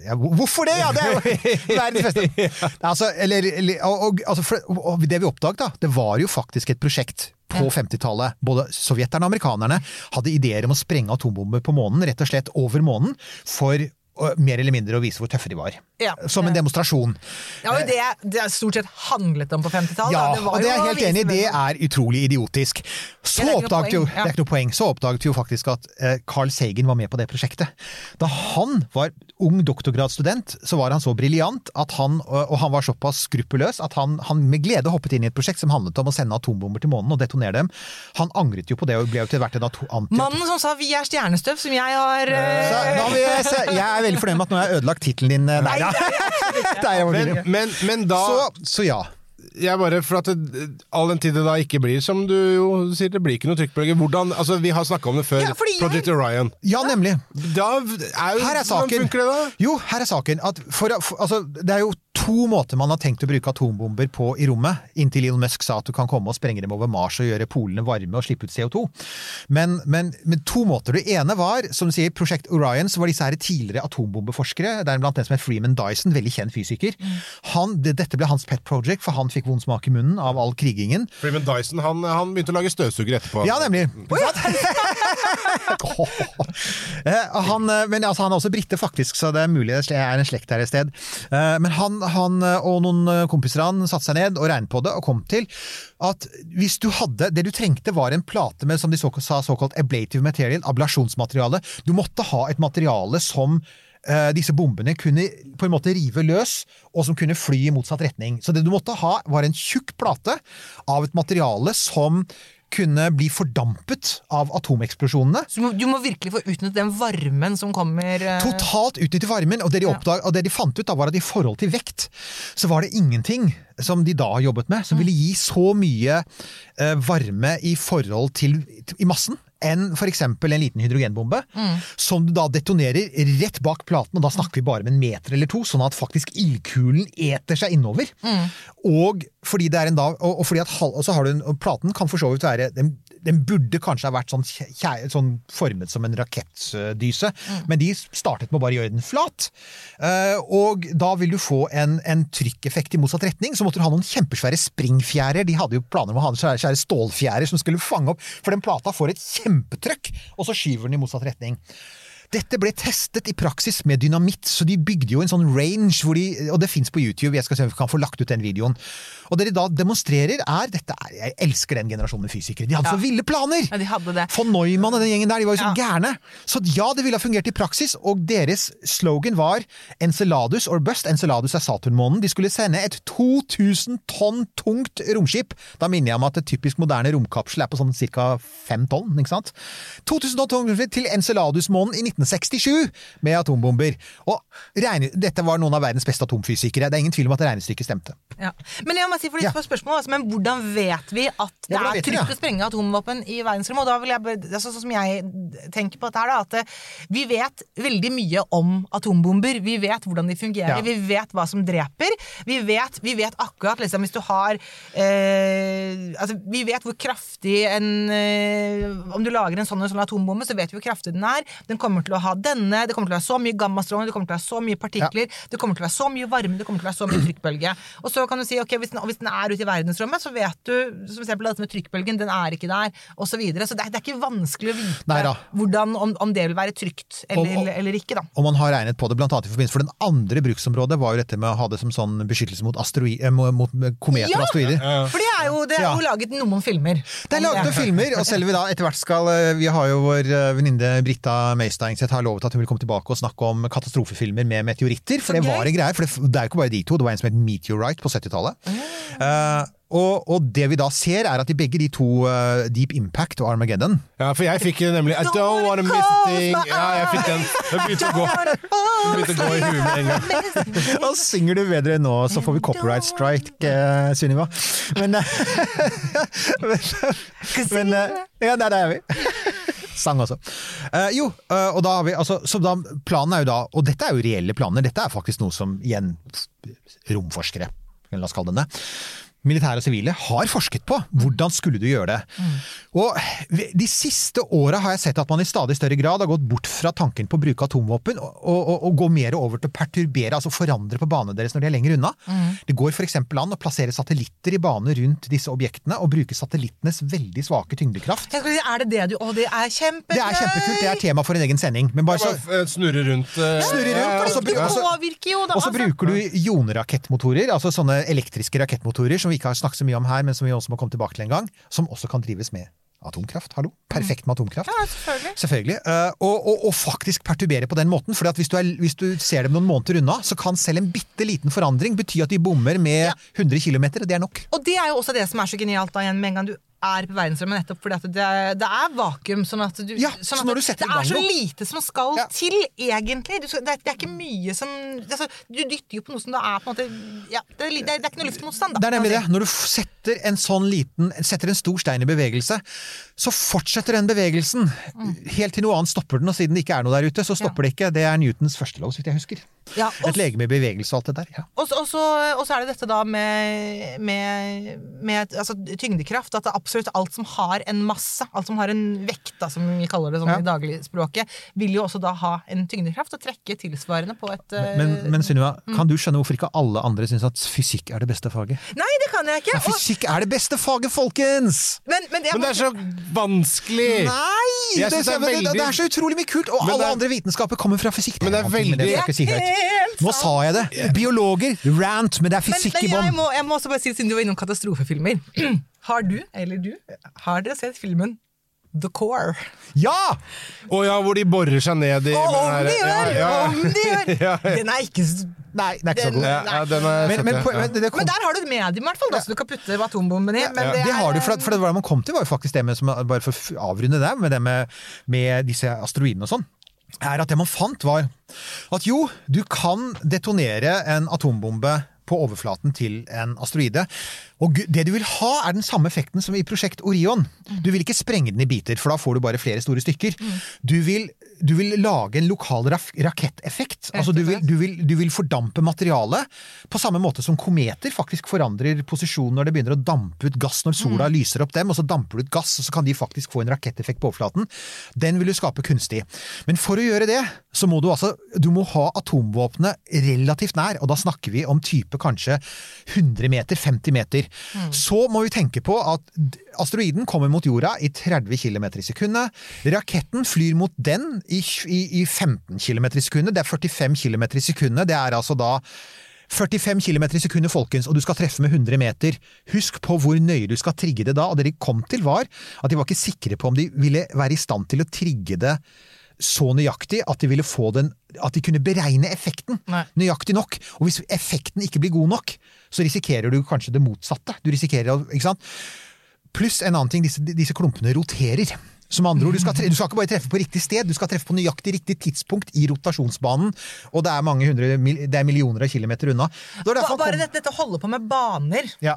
ja, Hvorfor det?! Ja, det er jo [laughs] [laughs] verdens beste! Altså, eller, eller, og, og, altså, for, og det vi oppdaget, da, det var jo faktisk et prosjekt på 50-tallet. Både sovjeterne og amerikanerne hadde ideer om å sprenge atombomber på månen, rett og slett over månen, for mer eller mindre å vise hvor tøffe de var. Ja. Som en demonstrasjon. Ja, men det, det er stort sett handlet om på 50-tallet. Ja. Det og det er jeg helt enig i. Det er utrolig idiotisk. Så Ja, oppdaget jo, det er ikke noe poeng, så oppdaget jo faktisk at eh, Carl Sagen var med på det prosjektet. Da han var ung doktorgradsstudent, så var han så briljant at han, og og han var såpass skruppelløs at han, han med glede hoppet inn i et prosjekt som handlet om å sende atombomber til månen og detonere dem. Han angret jo på det og ble jo til hvert en anti Mannen som sa 'vi er stjernestøv', som jeg har eh, så, vil jeg, se, jeg er veldig fornøyd med at nå har jeg ødelagt tittelen din. eh, Nei, ja. Der, [laughs] jeg Men, men, men da så, så ja. jeg bare, for at det, All den tid det da ikke blir som du jo sier, det blir ikke noe trykkbølge. Hvordan, altså Vi har snakka om det før. Ja, jeg- Project Orion. Ja, nemlig. Da er jo, Her er Hvordan saken. funker det da? Jo, her er saken. For, for, altså, det er jo to måter man har tenkt å bruke atombomber på i rommet, inntil Elon Musk sa at du kan komme og sprenge dem over Mars og gjøre polene varme og slippe ut CO2. Men, men, men to måter. Det ene var, som du sier, Prosjekt Orion, så var disse her tidligere atombombeforskere, deriblant en som het Freeman Dyson, veldig kjent fysiker. Han, det, dette ble hans pet project, for han fikk vond smak i munnen av all krigingen. Freeman Dyson han, han begynte å lage støvsugere etterpå. Ja, nemlig. [laughs] Eh, han, eh, men altså, han er også brite, faktisk, så det er mulig det er en slekt her et sted. Eh, Men han, han eh, og noen eh, kompiser han satte seg ned og regnet på det, og kom til at hvis du hadde Det du trengte, var en plate med som de så, sa såkalt ablative material, ablasjonsmateriale. Du måtte ha et materiale som eh, disse bombene kunne på en måte rive løs, og som kunne fly i motsatt retning. Så det du måtte ha, var en tjukk plate av et materiale som kunne bli fordampet av atomeksplosjonene. Så du må, du må virkelig få utnyttet den varmen som kommer eh, Totalt utnyttet varmen, og det, de oppdag, og det de fant ut da var at i forhold til vekt, så var det ingenting som de da jobbet med, som ville gi så mye eh, varme i forhold til i massen enn f.eks. en liten hydrogenbombe, som du da detonerer rett bak platen, og da snakker vi bare med en meter eller to, sånn at faktisk ildkulen eter seg innover. Og fordi det er en da, og, og fordi at og så har du en, platen kan for så vidt være den, den burde kanskje ha vært sånn, kjæ- sånn formet som en rakettdyse, men de startet med å bare gjøre den flat. Eh, og da vil du få en, en trykkeffekt i motsatt retning. Så måtte du ha noen kjempesvære springfjærer. De hadde jo planer om å ha svære, svære stålfjærer som skulle fange opp, for den plata får et kjempetrykk, og så skyver den i motsatt retning. Dette ble testet i praksis med dynamitt, så de bygde jo en sånn range, hvor de, og det fins på YouTube, jeg skal se om vi kan få lagt ut den videoen. Og det de da demonstrerer er, dette er, Jeg elsker den generasjonen med fysikere. De hadde Ja. så ville planer! Ja, de hadde det. Von Neumann og den gjengen der, de var jo så Ja. gærne. Så ja, det ville ha fungert i praksis, og deres slogan var Enceladus or bust. Enceladus er Saturnmånen. De skulle sende et 2000 tonn tungt romskip. Da minner jeg om at et typisk moderne romkapsel er på sånn ca. 5 tonn, ikke sant? 2000 tonn tungt til Enceladus-månen i 1967 med atombomber. Og regne, dette var noen av verdens beste atomfysikere. Det er ingen tvil om at regnestykket stemte. Ja. Men jeg må si for litt Ja. spørsmål, altså, men hvordan vet vi at det Ja, er trygt å sprenge atomvåpen i verdensrommet? Og da vil jeg, altså, sånn som jeg tenker på dette her, da, at eh, vi vet veldig mye om atombomber. Vi vet hvordan de fungerer, Ja. vi vet hva som dreper. Vi vet, vi vet akkurat liksom, hvis du har eh, altså, Vi vet hvor kraftig en eh, Om du lager en sånn og sånn atombombe, så vet vi hvor kraftig den er. Den kommer til å ha denne, det kommer til å være så mye gammastråling, det kommer til å være så mye partikler, det kommer til å være så mye varme, det kommer til å være så mye trykkbølge. [clears throat] Og så kan du si ok, hvis den, hvis den er ute i verdensrommet, så vet du som eksempel dette med trykkbølgen, den er ikke der, og så videre. Så det det er ikke vanskelig å vite hvordan, om, om det vil være trygt eller, Og- og- eller ikke, da. Og man har regnet på det blant annet i forbindelse For den andre bruksområdet var jo dette med å ha det som sånn beskyttelse mot, asteroi- eh, mot kometer og asteroider. For det er jo, det er Ja. jo laget noen filmer. Det er laget noen filmer, og selv om vi da etter hvert skal eh, Vi har jo vår venninne Brita Britta Meistengseth har lovet at hun vil komme tilbake og snakke om katastrofefilmer med meteoritter. For det var en greie, for det, det er jo ikke bare de to. Det var en som het Meteorite på 70-tallet. Uh, og, og det vi da ser, er at i begge de to, uh, Deep Impact og Armageddon Ja, for jeg fikk nemlig I don't wanna miss a thing. Ja, jeg fikk den. Det begynte å gå, det begynte å gå i huet med en gang. Da [laughs] synger du bedre nå, så får vi copyright strike, uh, Sunniva. Men, uh, [laughs] men, uh, eh, Ja, der er vi. Sang også. Uh, jo, uh, og da har vi altså, så da, Planen er jo da Og dette er jo reelle planer. Dette er faktisk noe som igjen romforskere, la oss kalle det det, militære og sivile, har forsket på. Hvordan skulle du gjøre det? Og De siste åra har jeg sett at man i stadig større grad har gått bort fra tanken på å bruke atomvåpen, og, og, og gå mer over til å perturbere, altså forandre på banene deres når de er lenger unna. Det går f.eks. an å plassere satellitter i bane rundt disse objektene, og bruke satellittenes veldig svake tyngdekraft. Si, er det det du Å, det er kjempegøy! Det er kjempekult, det er tema for en egen sending. Men bare så Bare snurre rundt. Uh, Snurre rundt, ja, og så og så- påvirker jo, da. og så altså. bruker du ionerakettmotorer, altså sånne elektriske rakettmotorer som vi ikke har snakket så mye om her, men som vi også må komme tilbake til en gang, som også kan drives med atomkraft. Hallo? Perfekt med atomkraft. Ja, selvfølgelig. Selvfølgelig. Eh, og, og, og faktisk perturbere på den måten. For hvis, du hvis du ser dem noen måneder unna, så kan selv en bitte liten forandring bety at de bommer med 100 km. Det er nok. Og det er jo også det som er så genialt da igjen med en gang du er på verdensrommet, nettopp fordi at det, det er vakuum. Sånn at du, Ja, sånn så når du setter det er så lite som skal Ja. til, egentlig. Du, skal- det, er, det er ikke mye som altså, Du dytter jo på noe som det er på en måte ja, det, er, det, er, ikke noe luftmotstand, da. Det er nemlig det. Når du setter en sånn liten Setter en stor stein i bevegelse, så fortsetter den bevegelsen helt til noe annet stopper den. Og siden det ikke er noe der ute, så stopper det ikke. Det er Newtons første lov, så vidt jeg husker. Ja, Et legeme i bevegelse og alt det der. Ja. Og så, er det dette da med, med, med altså, tyngdekraft. At det absolutt alt som har en masse, alt som har en vekt, da, som vi kaller det sånn Ja. i dagligspråket, vil jo også da ha en tyngdekraft og trekke tilsvarende på et Men, Men, men Sunniva, kan du skjønne hvorfor ikke alle andre syns at fysikk er det beste faget? Nei, det kan jeg ikke! Ja, fysikk er det beste faget, folkens! men, men, jeg Men det er så vanskelig! Nei! Det, synes det er men det, veldig- det er så utrolig mye kult! Og Men alle er- andre vitenskaper kommer fra fysikk. Men det er veldig- det er si. Helt Nå sa jeg det! Biologer, rant, men det er fysikk men i jeg, bånn. må, jeg må også bare si, siden du var innom katastrofefilmer [clears throat] Har du, eller du, har dere sett filmen The Core? Ja! Å ja, hvor de borer seg ned i Å, om de gjør! ja, ja. Om de gjør! [laughs] Ja, ja. Den er ikke Nei, den er ikke så god. Ja, ja, den er Men, men, på- men det, det kom, Men der har du et medium, i hvert fall, da, så du kan putte atombomben i. Men Ja, det, det har du, for, for det var det man kom til, var jo faktisk det med, som, bare for å avrunde det, med det med, med disse asteroidene og sånn, er at det man fant var at jo, du kan detonere en atombombe på overflaten til en asteroide. Og det du vil ha, er den samme effekten som i prosjekt Orion. Du vil ikke sprenge den i biter, for da får du bare flere store stykker. Du vil, du vil lage en lokal raketteffekt. Altså du vil, du, vil, du vil fordampe materialet på samme måte som kometer faktisk forandrer posisjon når det begynner å dampe ut gass når sola lyser opp dem, og så damper du ut gass, og så kan de faktisk få en raketteffekt på overflaten. Den vil du skape kunstig. Men for å gjøre det, så må du altså du må ha atomvåpenet relativt nær, og da snakker vi om type kanskje 100 meter, 50 meter. Så må vi tenke på at asteroiden kommer mot jorda i 30 km i sekundet. Raketten flyr mot den i, i, i 15 km i sekundet. Det er 45 km i sekundet. Det er altså da 45 km i sekundet, folkens, og du skal treffe med 100 meter. Husk på hvor nøye du skal trigge det da, og det de kom til var at de var ikke sikre på om de ville være i stand til å trigge det så nøyaktig at de ville få den At de kunne beregne effekten Nei. nøyaktig nok. Og hvis effekten ikke blir god nok, så risikerer du kanskje det motsatte. Du risikerer Ikke sant? Pluss en annen ting, disse, disse klumpene roterer. Som andre ord, du skal, du skal ikke bare treffe på riktig sted, du skal treffe på nøyaktig riktig tidspunkt i rotasjonsbanen. Og det er mange hundre, det er millioner av kilometer unna. Det Bare kom- dette, dette holde på med baner Ja.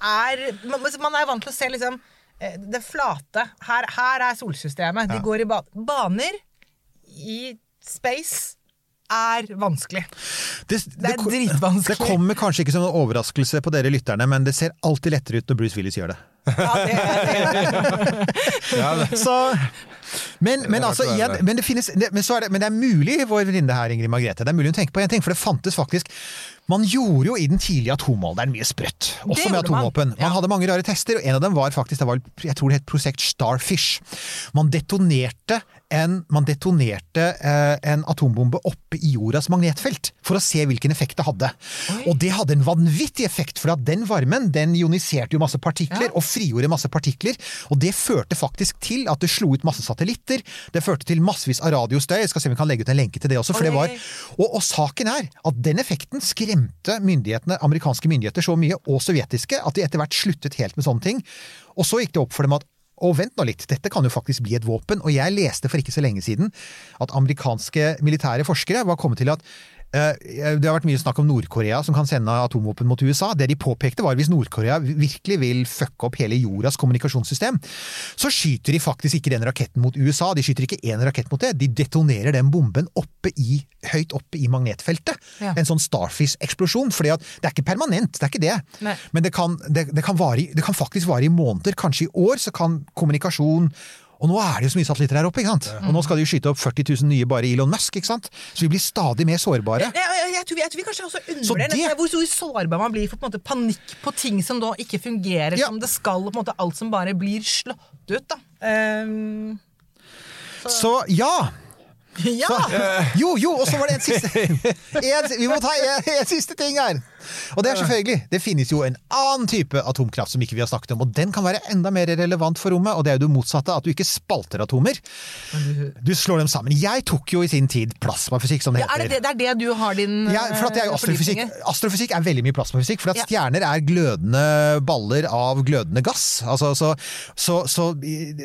er Man er vant til å se liksom eh, det flate. Her, her er solsystemet. De går i ba baner i space er vanskelig. Det, Det er dritvanskelig. Det kommer kanskje ikke som en overraskelse på dere lytterne, men det ser alltid lettere ut når Bruce Willis gjør det. Ja, det, [laughs] Så, men, men, altså, igjen, men, det finnes, men, så er det, men det er mulig, vår venninne her, Ingrid Margrethe, det er mulig hun tenker på en ting, for det fantes faktisk Man gjorde jo i den tidlige atomalderen mye sprøtt, også med atomvåpen. man, ja. Man hadde mange rare tester, og en av dem var faktisk det var, jeg tror det het Prosjekt Starfish. Man detonerte en, man detonerte eh, en atombombe oppe i jordas magnetfelt for å se hvilken effekt det hadde. Og det hadde en vanvittig effekt, for at den varmen den ioniserte jo masse partikler, og frigjorde masse partikler. Og det førte faktisk til at det slo ut masse satellitter. Det førte til massevis av radiostøy. Jeg skal se om vi kan legge ut en lenke til det også. for det var... Og, og saken er at den effekten skremte myndighetene, amerikanske myndigheter så mye, og sovjetiske, at de etter hvert sluttet helt med sånne ting. Og så gikk det opp for dem at og vent nå litt, dette kan jo faktisk bli et våpen. Og jeg leste for ikke så lenge siden at amerikanske militære forskere var kommet til at det har vært mye snakk om Nord-Korea som kan sende atomvåpen mot USA. Det de påpekte var hvis Nord-Korea virkelig vil fucke opp hele jordas kommunikasjonssystem, så skyter de faktisk ikke den raketten mot USA. De skyter ikke én rakett mot det, de detonerer den bomben oppe i, høyt oppe i magnetfeltet. Ja. En sånn Starfish-eksplosjon. For det er ikke permanent, det er ikke det. Nei. Men det kan, det, det, kan vare, det kan faktisk vare i måneder, kanskje i år, så kan kommunikasjon og nå er det jo så mye satellitter her oppe, ikke sant? Og nå skal de jo skyte opp 40 000 nye bare Elon Musk, ikke sant? Så vi blir stadig mer sårbare. jeg, jeg, jeg, tror vi, jeg tror vi kanskje også Så undervurderer det- hvor sårbar man blir for på en måte, panikk på ting som da ikke fungerer Ja. som det skal, og på en måte alt som bare blir slått ut. da. Ehm, Så ja! [laughs] ja! Så, jo, jo, og så var det en siste [laughs] en, Vi må ta en, en siste ting her! Og det er selvfølgelig Det finnes jo en annen type atomkraft som ikke vi har snakket om, og den kan være enda mer relevant for rommet, og det er jo det motsatte, at du ikke spalter atomer. Du slår dem sammen. Jeg tok jo i sin tid plasmafysikk, som det Ja, er det, det, det er det du har din Ja, for at jo eh, astrofysikk. Astrofysikk er veldig mye plasmafysikk, for at Ja. stjerner er glødende baller av glødende gass. Altså, så, så, så,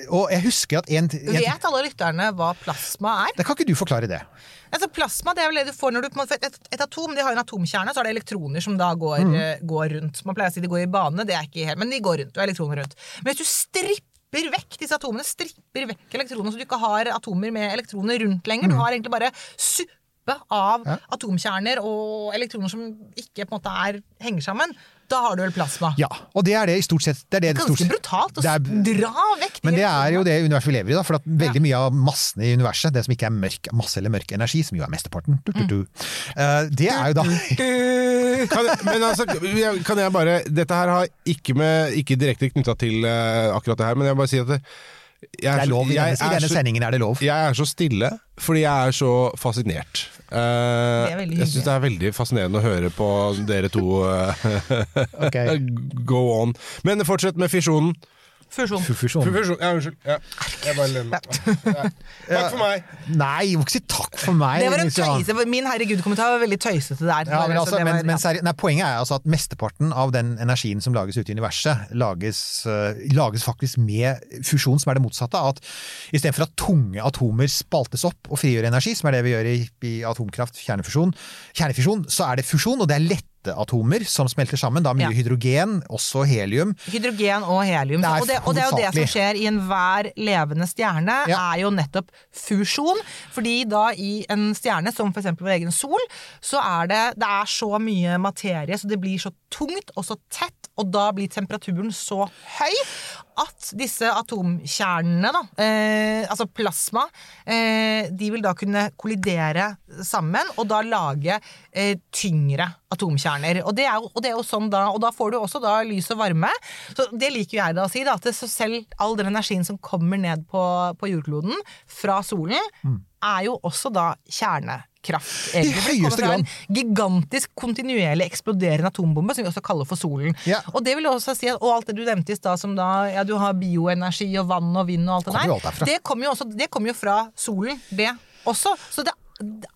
og jeg husker at en, en Vet alle lytterne hva plasma er? Det kan ikke du forklare det? Altså Plasma det er vel det du får når du på en et, et atom de har en atomkjerne, så er det elektroner som da går, Mm. eh, går rundt. Man pleier å si de går i bane, det er ikke helt, men de går rundt. og elektroner rundt. Men hvis du stripper vekk disse atomene, stripper vekk elektronene, så du ikke har atomer med elektroner rundt lenger, Mm. du har egentlig bare suppe av atomkjerner og elektroner som ikke på en måte er, henger sammen, da har du vel plasma. Ja, og det er det i stort sett. Det er det det Ganske sett- brutalt å er- dra vekk Men det er jo det universet vi lever i, da. For at veldig mye av massene i universet, det som ikke er mørk masse eller mørk energi, som jo er mesteparten, du, du, du, Uh, det er jo da Kan, men altså, kan jeg bare Dette her har ikke, med, ikke direkte knytta til uh, akkurat det her, men jeg bare si at det, jeg Det er lov. I jeg denne, i er denne så- sendingen er det lov. Jeg er så stille fordi jeg er så fascinert. Eh, jeg syns det er veldig fascinerende å høre på dere to eh, [laughs] go on. Men fortsett med fisjonen. Fusjon. Fusjon. Fusjon. Ja, unnskyld. Ja. Jeg bare lener meg. Ja. Takk for meg. Nei, jeg må ikke si takk for meg. Det var en tøyse, Min herregud-kommentar var veldig tøysete der. Ja, men, altså, var- men, men seri- nei, poenget er altså at mesteparten av den energien som lages ute i universet, lages, uh, lages faktisk med fusjon, som er det motsatte. At istedenfor at tunge atomer spaltes opp og frigjør energi, som er det vi gjør i, i atomkraft, kjernefusjon, kjernefusjon, så er det fusjon, og det er lette atomer som smelter sammen. Da mye Ja. hydrogen, også helium. Hydrogen og helium. Det og, det, og det er jo det som skjer i enhver levende stjerne, Ja. er jo nettopp fusjon. Fordi da i en stjerne, som f.eks. vår egen sol, så er det, det er så mye materie, så det blir så tungt og så tett, og da blir temperaturen så høy at disse atomkjernene, da, eh, altså plasma, eh, de vil da kunne kollidere sammen, og da lage eh, tyngre atomkjerner. Og det, er og det er jo sånn da, og da får du også da lys og varme. Så det liker jeg da å si, da, at selv all den energien som kommer ned på, på jordkloden fra solen, er jo også da kjernekraft. egentlig. I det høyeste grad. En gigantisk, kontinuerlig eksploderende atombombe, som vi også kaller for solen. Ja. Og det vil også si at, og alt det du nevnte i stad, som da ja, du har bioenergi og vann og vind og alt det jo alt der, det kommer jo, også, det kommer jo fra solen, det også. Så det,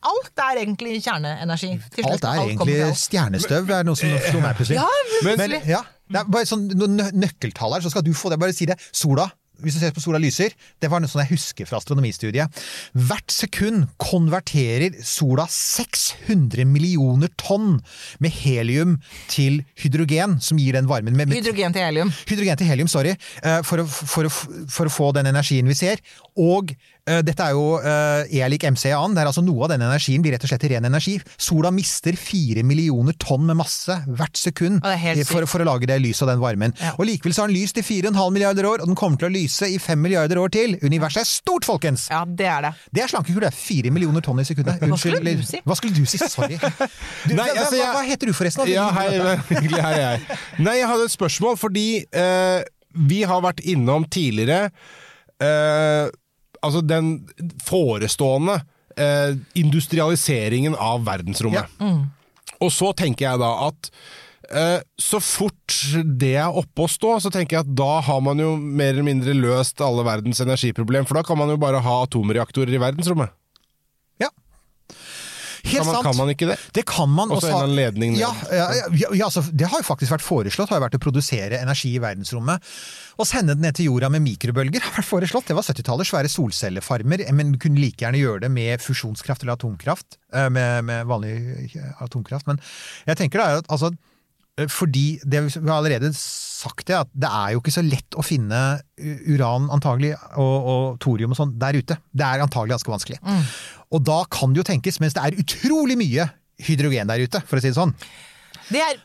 alt er egentlig kjerneenergi. slutt. Alt er alt egentlig alt. stjernestøv, er noe som [laughs] slo meg plutselig. Ja, Men, plutselig. ja, det er bare sånn nø- nøkkeltall her, så skal du få det. Bare si det. Sola hvis du ser på sola lyser, det var noe sånn jeg husker fra astronomistudiet. Hvert sekund konverterer sola 600 millioner tonn med helium til hydrogen, som gir den varmen. Med, med, Hydrogen til helium. hydrogen til helium, sorry, eh, for å, for, å, for å få den energien vi ser. Og dette er jo eh, E lik MC annen. Det er altså Noe av den energien blir rett og slett ren energi. Sola mister fire millioner tonn med masse hvert sekund eh, for, for å lage det lyset og den varmen. Ja. Og Likevel så har den lyst i 4,5 milliarder år, og den kommer til å lyse i 5 milliarder år til. Universet er stort, folkens! Ja, det er det. Det er slankekur, det er fire millioner tonn i sekundet. Hva skulle du si? Hva skulle du si? Sorry. [laughs] Du, Nei, altså, hva, jeg- hva heter du forresten? Ja, hei, [laughs] hei, jeg. Nei, jeg hadde et spørsmål, fordi uh, vi har vært innom tidligere eh, Altså den forestående eh, industrialiseringen av verdensrommet. Og så tenker jeg da at eh, så fort det er oppe å stå, så tenker jeg at da har man jo mer eller mindre løst alle verdens energiproblem, for da kan man jo bare ha atomreaktorer i verdensrommet. Helt Kan man, sant. kan man ikke det? Det kan man. Og så også en anledning ned. Ja, ja, ja, ja altså, det har jo faktisk vært foreslått har jo vært å produsere energi i verdensrommet. Og sende den ned til jorda med mikrobølger har vært foreslått. Det var 70-tallet. Svære solcellefarmer. Men kunne like gjerne gjøre det med fusjonskraft eller atomkraft. eh, Med, med vanlig eh, atomkraft. Men jeg tenker det er at altså, eh, fordi det, Vi har allerede sagt det, at det er jo ikke så lett å finne uran antagelig, og, og thorium og sånn der ute. Det er antagelig ganske vanskelig. Og da kan det jo tenkes, mens det er utrolig mye hydrogen der ute, for å si det sånn. det er,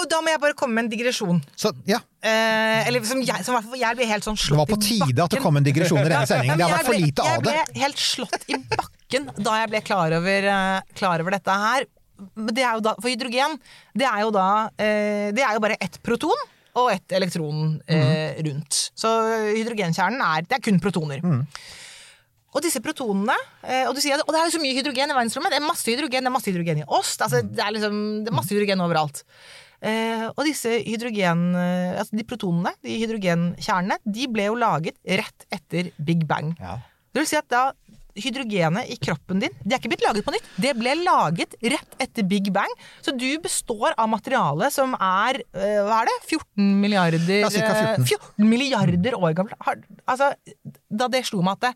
og da må jeg bare komme med en digresjon. Så ja, Eh, eller som jeg, som i jeg ble helt sånn det var på tide at det kom en digresjon i denne sendingen. Det har vært for lite av det. Jeg ble helt slått i bakken da jeg ble klar over, eh, klar over dette her. Det da, for hydrogen, det er jo da eh, Det er jo bare ett proton og ett elektron eh, Mhm. rundt. Så hydrogenkjernen er Det er kun protoner. Mhm. Og disse protonene eh, Og du sier at det er så mye hydrogen i verdensrommet. Det er masse hydrogen, det er masse hydrogen i ost. Altså, det, er liksom, det er masse hydrogen overalt. Eh, og disse hydrogen... eh, altså de protonene, de hydrogenkjernene, de ble jo laget rett etter Big Bang. Ja. Det vil si at da hydrogenet i kroppen din Det er ikke blitt laget på nytt. Det ble laget rett etter Big Bang. Så du består av materiale som er hva er det? 14 milliarder Ja, 14. eh, 14 milliarder år gammel. Altså, da det slo meg at det,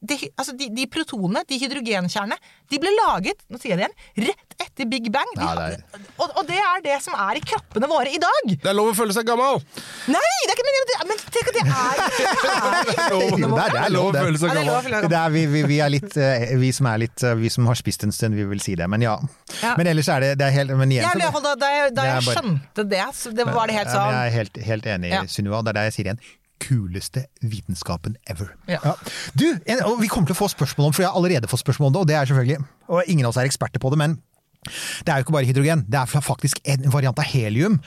det, altså de, de protonene, de hydrogenkjernene, de ble laget nå sier jeg det igjen, rett etter Big Bang. De, Ja, det er- og, og det er det som er i kroppene våre i dag. Det er lov å føle seg gammel! Nei, det er ikke men, Men tenk at det er, [laughs] det er Jo, det lov, å føle seg gammel. er, vi, vi, vi, er litt, eh, vi som er litt eh, Vi som har spist en stund, vi vil si det. Men ja. Ja. Men ellers er det, det er helt Men igjen Ja, men i hvert fall da, da jeg, da Det er jeg bare- skjønte det, så det var det helt sånn Jeg er helt, helt enig, Ja. Sunniva. Det er det jeg sier igjen. Kuleste vitenskapen ever. Ja. Du, en, og vi kommer til å få spørsmål om, for jeg har allerede fått spørsmål om det, og det er selvfølgelig Og ingen av oss er eksperter på det, men det er jo ikke bare hydrogen, det er faktisk en variant av helium.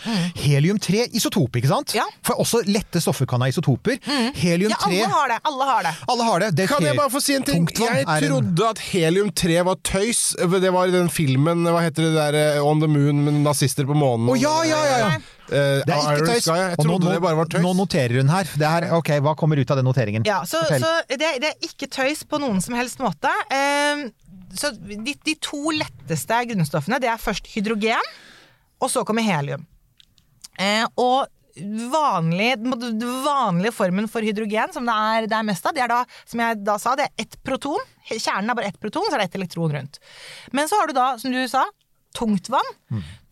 Helium-3 isotop, ikke sant? Mm. Ja. For også lette stoffer kan ha isotoper. Ja, Helium-3 alle har det. Alle har det. alle har det. det Kan jeg bare få si en ting? Jeg trodde en- at helium-3 var tøys. Det var i den filmen Hva heter det der eh, On the Moon med nazister på månen? Å ja, ja, ja! ja. Eh, Det er ikke tøys. Jeg trodde nå, det bare var tøys. nå noterer hun her. Det her. Ok, hva kommer ut av den noteringen? Ja, så, så det, det er ikke tøys på noen som helst måte. Uh, så de, de to letteste grunnstoffene, det er først hydrogen, og så kommer helium. Uh, og vanlig, den vanlige formen for hydrogen, som det er, det er mest av, det er da, som jeg da sa, det er ett proton. Kjernen er bare ett proton, så er det ett elektron rundt. Men så har du da, som du sa, tungtvann.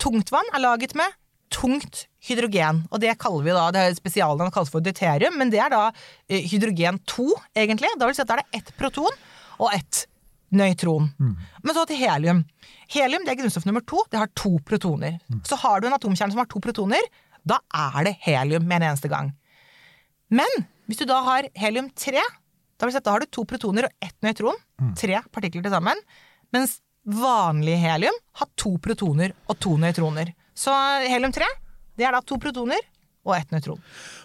Tungtvann er laget med tungt hydrogen, og det kaller vi da, det er spesialnavnet kalles for deuterium, men det er da eh, hydrogen 2, egentlig. Da vil si at da er det ett proton og ett nøytron. Men så til helium. Helium det er grunnstoff nummer to. Det har to protoner. Så har du en atomkjerne som har to protoner, da er det helium med en eneste gang. Men hvis du da har helium-3, da vil si at da har du to protoner og ett nøytron. Tre partikler til sammen. Mens vanlig helium har to protoner og to nøytroner. Så helium-3, det er da to protoner og ett nøytron.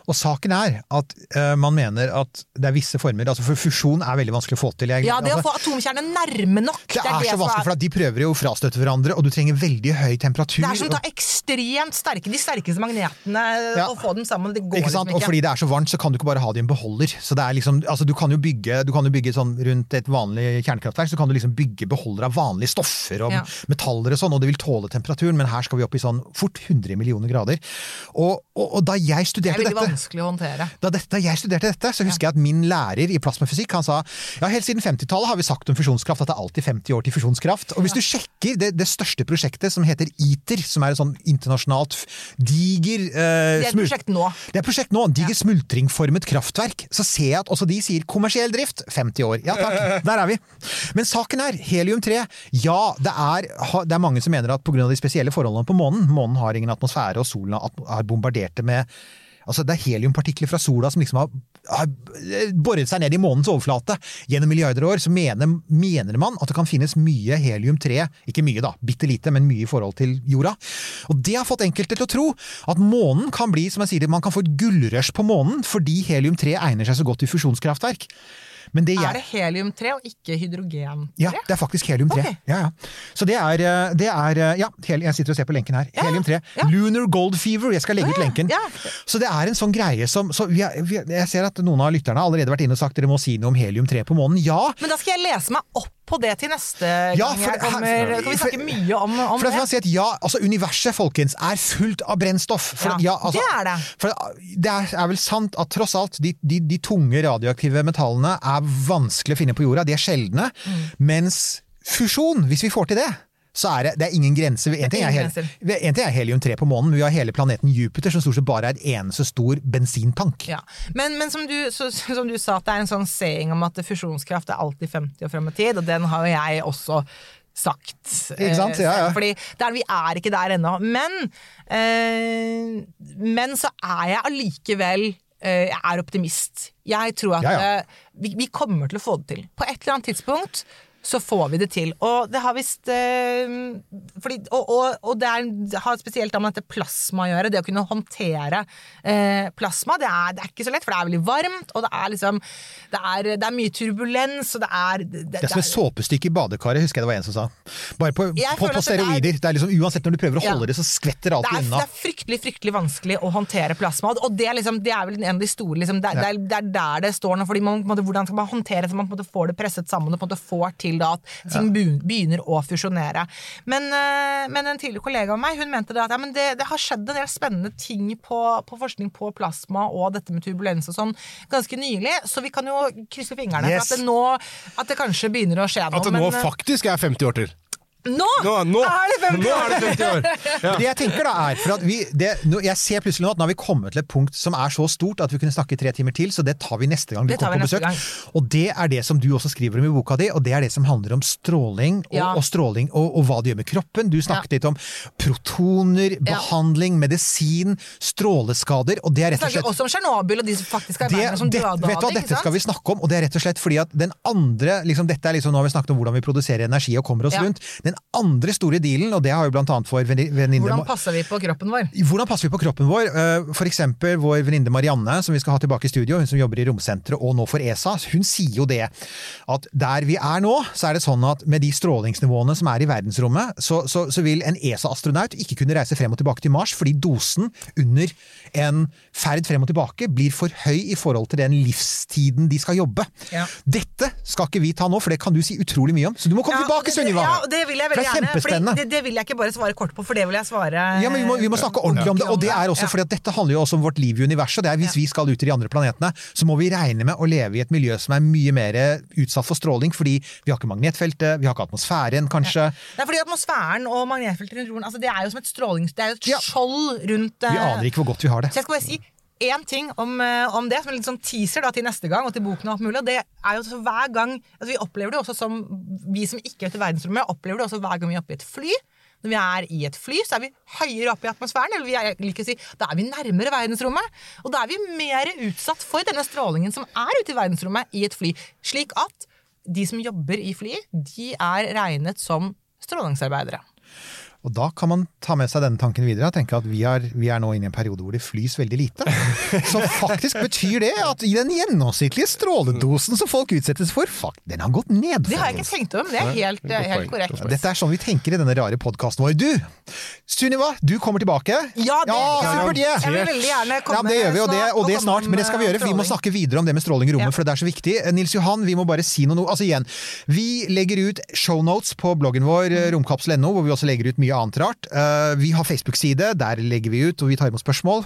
Og saken er at uh, man mener at det er visse former altså For fusjon er veldig vanskelig å få til. Jeg, Ja, det å altså, få atomkjernene nærme nok. det er så som vanskelig, for at de prøver jo å frastøtte hverandre, og du trenger veldig høy temperatur. Det er som å ta ekstremt sterke, de sterkeste magnetene Ja. og få dem sammen. Det går ikke sant? liksom Og fordi det er så varmt, så kan du ikke bare ha det i en beholder. Så det er liksom, altså du kan jo bygge, du kan jo bygge sånn rundt et vanlig kjernekraftverk, så kan du liksom bygge beholdere av vanlige stoffer og Ja. metaller og sånn, og det vil tåle temperaturen, men her skal vi opp i sånn fort 100 millioner grader. Og, og, og da jeg Det er studerte veldig dette vanskelig å håndtere. da, dette, da jeg studerte dette, så husker jeg at min lærer i plasmafysikk han sa ja, helt siden 50-tallet har vi sagt om fusjonskraft at det er alltid 50 år til fusjonskraft. Og hvis du sjekker det, det største prosjektet som heter ITER, som er et sånn internasjonalt diger eh, Det er et prosjekt nå. Det er prosjekt nå, diger smultringformet kraftverk. Så ser jeg at også de sier kommersiell drift, 50 år. Ja takk, [laughs] der er vi. Men saken er, helium-3, ja, det er, det er mange som mener at pga. de spesielle forholdene på månen, månen har ingen atmosfære og solen har bombardert det med Altså, det er heliumpartikler fra sola som liksom har, har boret seg ned i månens overflate gjennom milliarder år. Så mener, mener man at det kan finnes mye helium-3, ikke mye da, bitte lite, men mye i forhold til jorda. Og det har fått enkelte til å tro at månen kan bli, som jeg sier, man kan få et gullrush på månen fordi helium-3 egner seg så godt i fusjonskraftverk. Men det jeg, Er det helium-3 og ikke hydrogen-3? ja, det er faktisk helium-3. Okay. Ja, ja. Så det er, eh, det er eh, Ja, jeg sitter og ser på lenken her. Ja, Helium-3. ja. Lunar Gold Fever. Jeg skal legge ut lenken. Så det er en sånn greie som så vi er, vi, Jeg ser at noen av lytterne har allerede vært inne og sagt dere må si noe om helium-3 på månen. Ja! Men da skal jeg lese meg opp på det til neste Ja, gang jeg kommer. her- Kan vi for- snakke mye om, om For det? For si at ja, altså Universet folkens, er fullt av brennstoff. For, Ja, ja, altså, det er det. For det er, er vel sant at tross alt, de, de, de tunge radioaktive metallene er vanskelig å finne på jorda. De er sjeldne. Mm. Mens fusjon, hvis vi får til det så er det, det er ingen grense. En ting er, hel, en ting er helium-3 på månen, men vi har hele planeten Jupiter som stort sett bare er en eneste stor bensintank. Ja. Men, men som, du, så, som du sa, at det er en sånn saying om at fusjonskraft er alltid 50 år frem i tid, og den har jo jeg også sagt. Ikke sant? eh, Ja, ja. Fordi der, vi er ikke der ennå. Men, eh, men så er jeg allikevel eh, jeg er optimist. Jeg tror at ja. eh, vi, vi kommer til å få det til. På et eller annet tidspunkt så får vi det til. Og det har visst fordi, Og, og, og det, er, har spesielt med dette plasma å gjøre. Det å kunne håndtere eh, plasma. Det er, det er ikke så lett, for det er veldig varmt, og det er liksom Det er, det er mye turbulens, og det er det, Det er som et såpestykke i badekaret, husker jeg det var en som sa. Bare på, på, på er- steroider. Det er liksom, uansett når du prøver å holde Ja. det, så skvetter alt unna. det er fryktelig fryktelig vanskelig å håndtere plasma. Og det er, liksom, det er vel en av de store liksom, det, det, er, er der det står nå. Fordi man, måte, hvordan skal man håndtere det så man får det presset sammen og får til da, at ting begynner å fusjonere. Men, eh, men en tidligere kollega av meg hun mente det at ja, men det, det har skjedd en del spennende ting på, på forskning på plasma og dette med turbulens og sånn ganske nylig, så vi kan jo krysse fingrene Yes. for at det nå at det kanskje begynner å skje noe. At det nå men, eh, faktisk er 50 år til. Nå, Nå, nå, er det 50 nå år! er det 50 år! Ja. Det jeg tenker da er, for at vi, det, nå, Jeg ser plutselig nå at nå har vi kommet til et punkt som er så stort at vi kunne snakke tre timer til, så det tar vi neste gang du kommer på besøk. Gang. Og det er det som du også skriver om i boka di, og det er det som handler om stråling, og, Ja. og stråling og, og hva det gjør med kroppen. Du snakket litt om protoner, behandling, medisin, stråleskader, og det er rett og slett snakker også om Tsjernobyl og de som faktisk er det, verden som det, døde av vet du hva, det. dette skal vi snakke om, og det er rett og slett fordi at den andre liksom, dette er liksom, Nå har vi snakket om hvordan vi produserer energi og kommer oss Ja. rundt. Den andre store dealen, og det har jo blant annet for venninne Hvordan passer vi på kroppen vår? hvordan passer vi på kroppen vår? Eh, For eksempel vår venninne Marianne, som vi skal ha tilbake i studio, hun som jobber i Romsenteret og nå for ESA, hun sier jo det at der vi er nå, så er det sånn at med de strålingsnivåene som er i verdensrommet, så, så, så vil en ESA-astronaut ikke kunne reise frem og tilbake til Mars, fordi dosen under en ferd frem og tilbake blir for høy i forhold til den livstiden de skal jobbe. Ja. Dette skal ikke vi ta nå, for det kan du si utrolig mye om. Så du må komme Ja, tilbake, Sunniva! Ja, det vil jeg veldig det er gjerne. Fordi det, det vil jeg ikke bare svare kort på, for det vil jeg svare Ja, men vi må, vi må snakke ordentlig om det, og det er også fordi at dette handler jo også om vårt liv i universet. det er Hvis vi skal ut til de andre planetene, så må vi regne med å leve i et miljø som er mye mer utsatt for stråling, fordi vi har ikke magnetfeltet, vi har ikke atmosfæren, kanskje. Det er fordi atmosfæren og magnetfeltet rundt jorden altså det er jo som et strålings... Det er jo et Ja. skjold rundt Vi eh, aner ikke hvor godt vi har det. Så jeg skal bare si én ting om, eh, om det, som en litt sånn teaser da, til neste gang, og til boken og mulig. og Det er jo så hver gang altså Vi opplever det også som vi som ikke er ute i verdensrommet, opplever det også hver gang vi er oppe i et fly. Når vi er i et fly, så er vi høyere oppe i atmosfæren, eller vi er, like å si, da er vi nærmere verdensrommet. Og da er vi mer utsatt for denne strålingen som er ute i verdensrommet i et fly. Slik at de som jobber i fly, de er regnet som strålingsarbeidere. Og da kan man ta med seg denne tanken videre og tenke at vi er, vi er nå inne i en periode hvor det flys veldig lite. [laughs] Så faktisk betyr det at i den gjennomsnittlige stråledosen som folk utsettes for, fuck, den har gått ned. Det har jeg ikke tenkt over, men det er helt, helt korrekt. Dette er sånn vi tenker i denne rare podkasten vår. Du, Sunniva, du kommer tilbake. Ja, det, supert, yeah. jeg vil veldig gjerne komme Ja, det gjør vi, og det, og det snart. Men det skal vi gjøre, for vi må snakke videre om det med stråling i rommet, for det er så viktig. Eh, Nils Johan, vi må bare si noe. Altså igjen, vi legger ut shownotes på bloggen vår, eh, romkapsel.no, hvor vi også legger ut mye annet rart. Eh, Vi har Facebook-side, der legger vi ut, og vi tar imot spørsmål.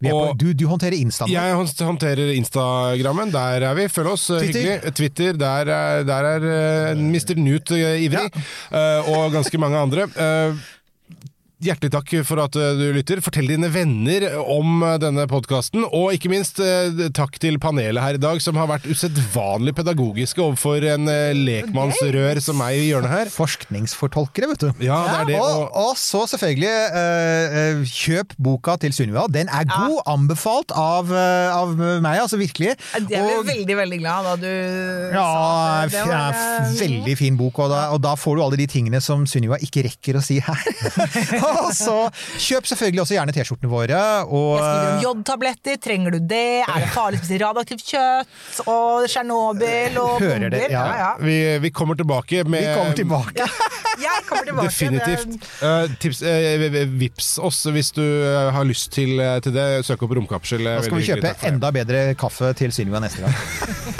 Vi på, du, du håndterer Insta. Jeg hånd- håndterer Instagrammen, der er vi. Følg oss, eh, Twitter. hyggelig. Twitter, der er, der er uh, Mr. Newt uh, ivrig. eh, og ganske mange andre. Hjertelig takk for at eh, du lytter. Fortell dine venner om eh, denne podkasten. Og ikke minst eh, takk til panelet her i dag, som har vært usedvanlig pedagogiske overfor en lekmannsrør som meg i hjørnet her. Forskningsfortolkere, vet du. Ja, det er det. Og, Og, og så selvfølgelig, eh, kjøp boka til Sunniva. Den er god, anbefalt av, av meg, altså virkelig. Jeg ble Og- veldig, veldig glad da du Ja, sa det. det det. var, er eh, veldig fin bok, og da, og da får du alle de tingene som Sunniva ikke rekker å si her. [laughs] [laughs] så kjøp selvfølgelig også gjerne T-skjortene våre, og Jeg skriver om jodtabletter, trenger du det? Er det farlig å spise radioaktivt kjøtt? Og Tsjernobyl og Hører bomber? det, ja. ja, ja. vi, vi kommer tilbake med vi kommer tilbake. Jeg kommer tilbake. Definitivt. Eh, tips, uh, vips oss hvis du eh, har lyst til, til det. Søk opp Romkapsel. Da skal vi kjøpe enda bedre kaffe til Sylvia neste gang. [laughs]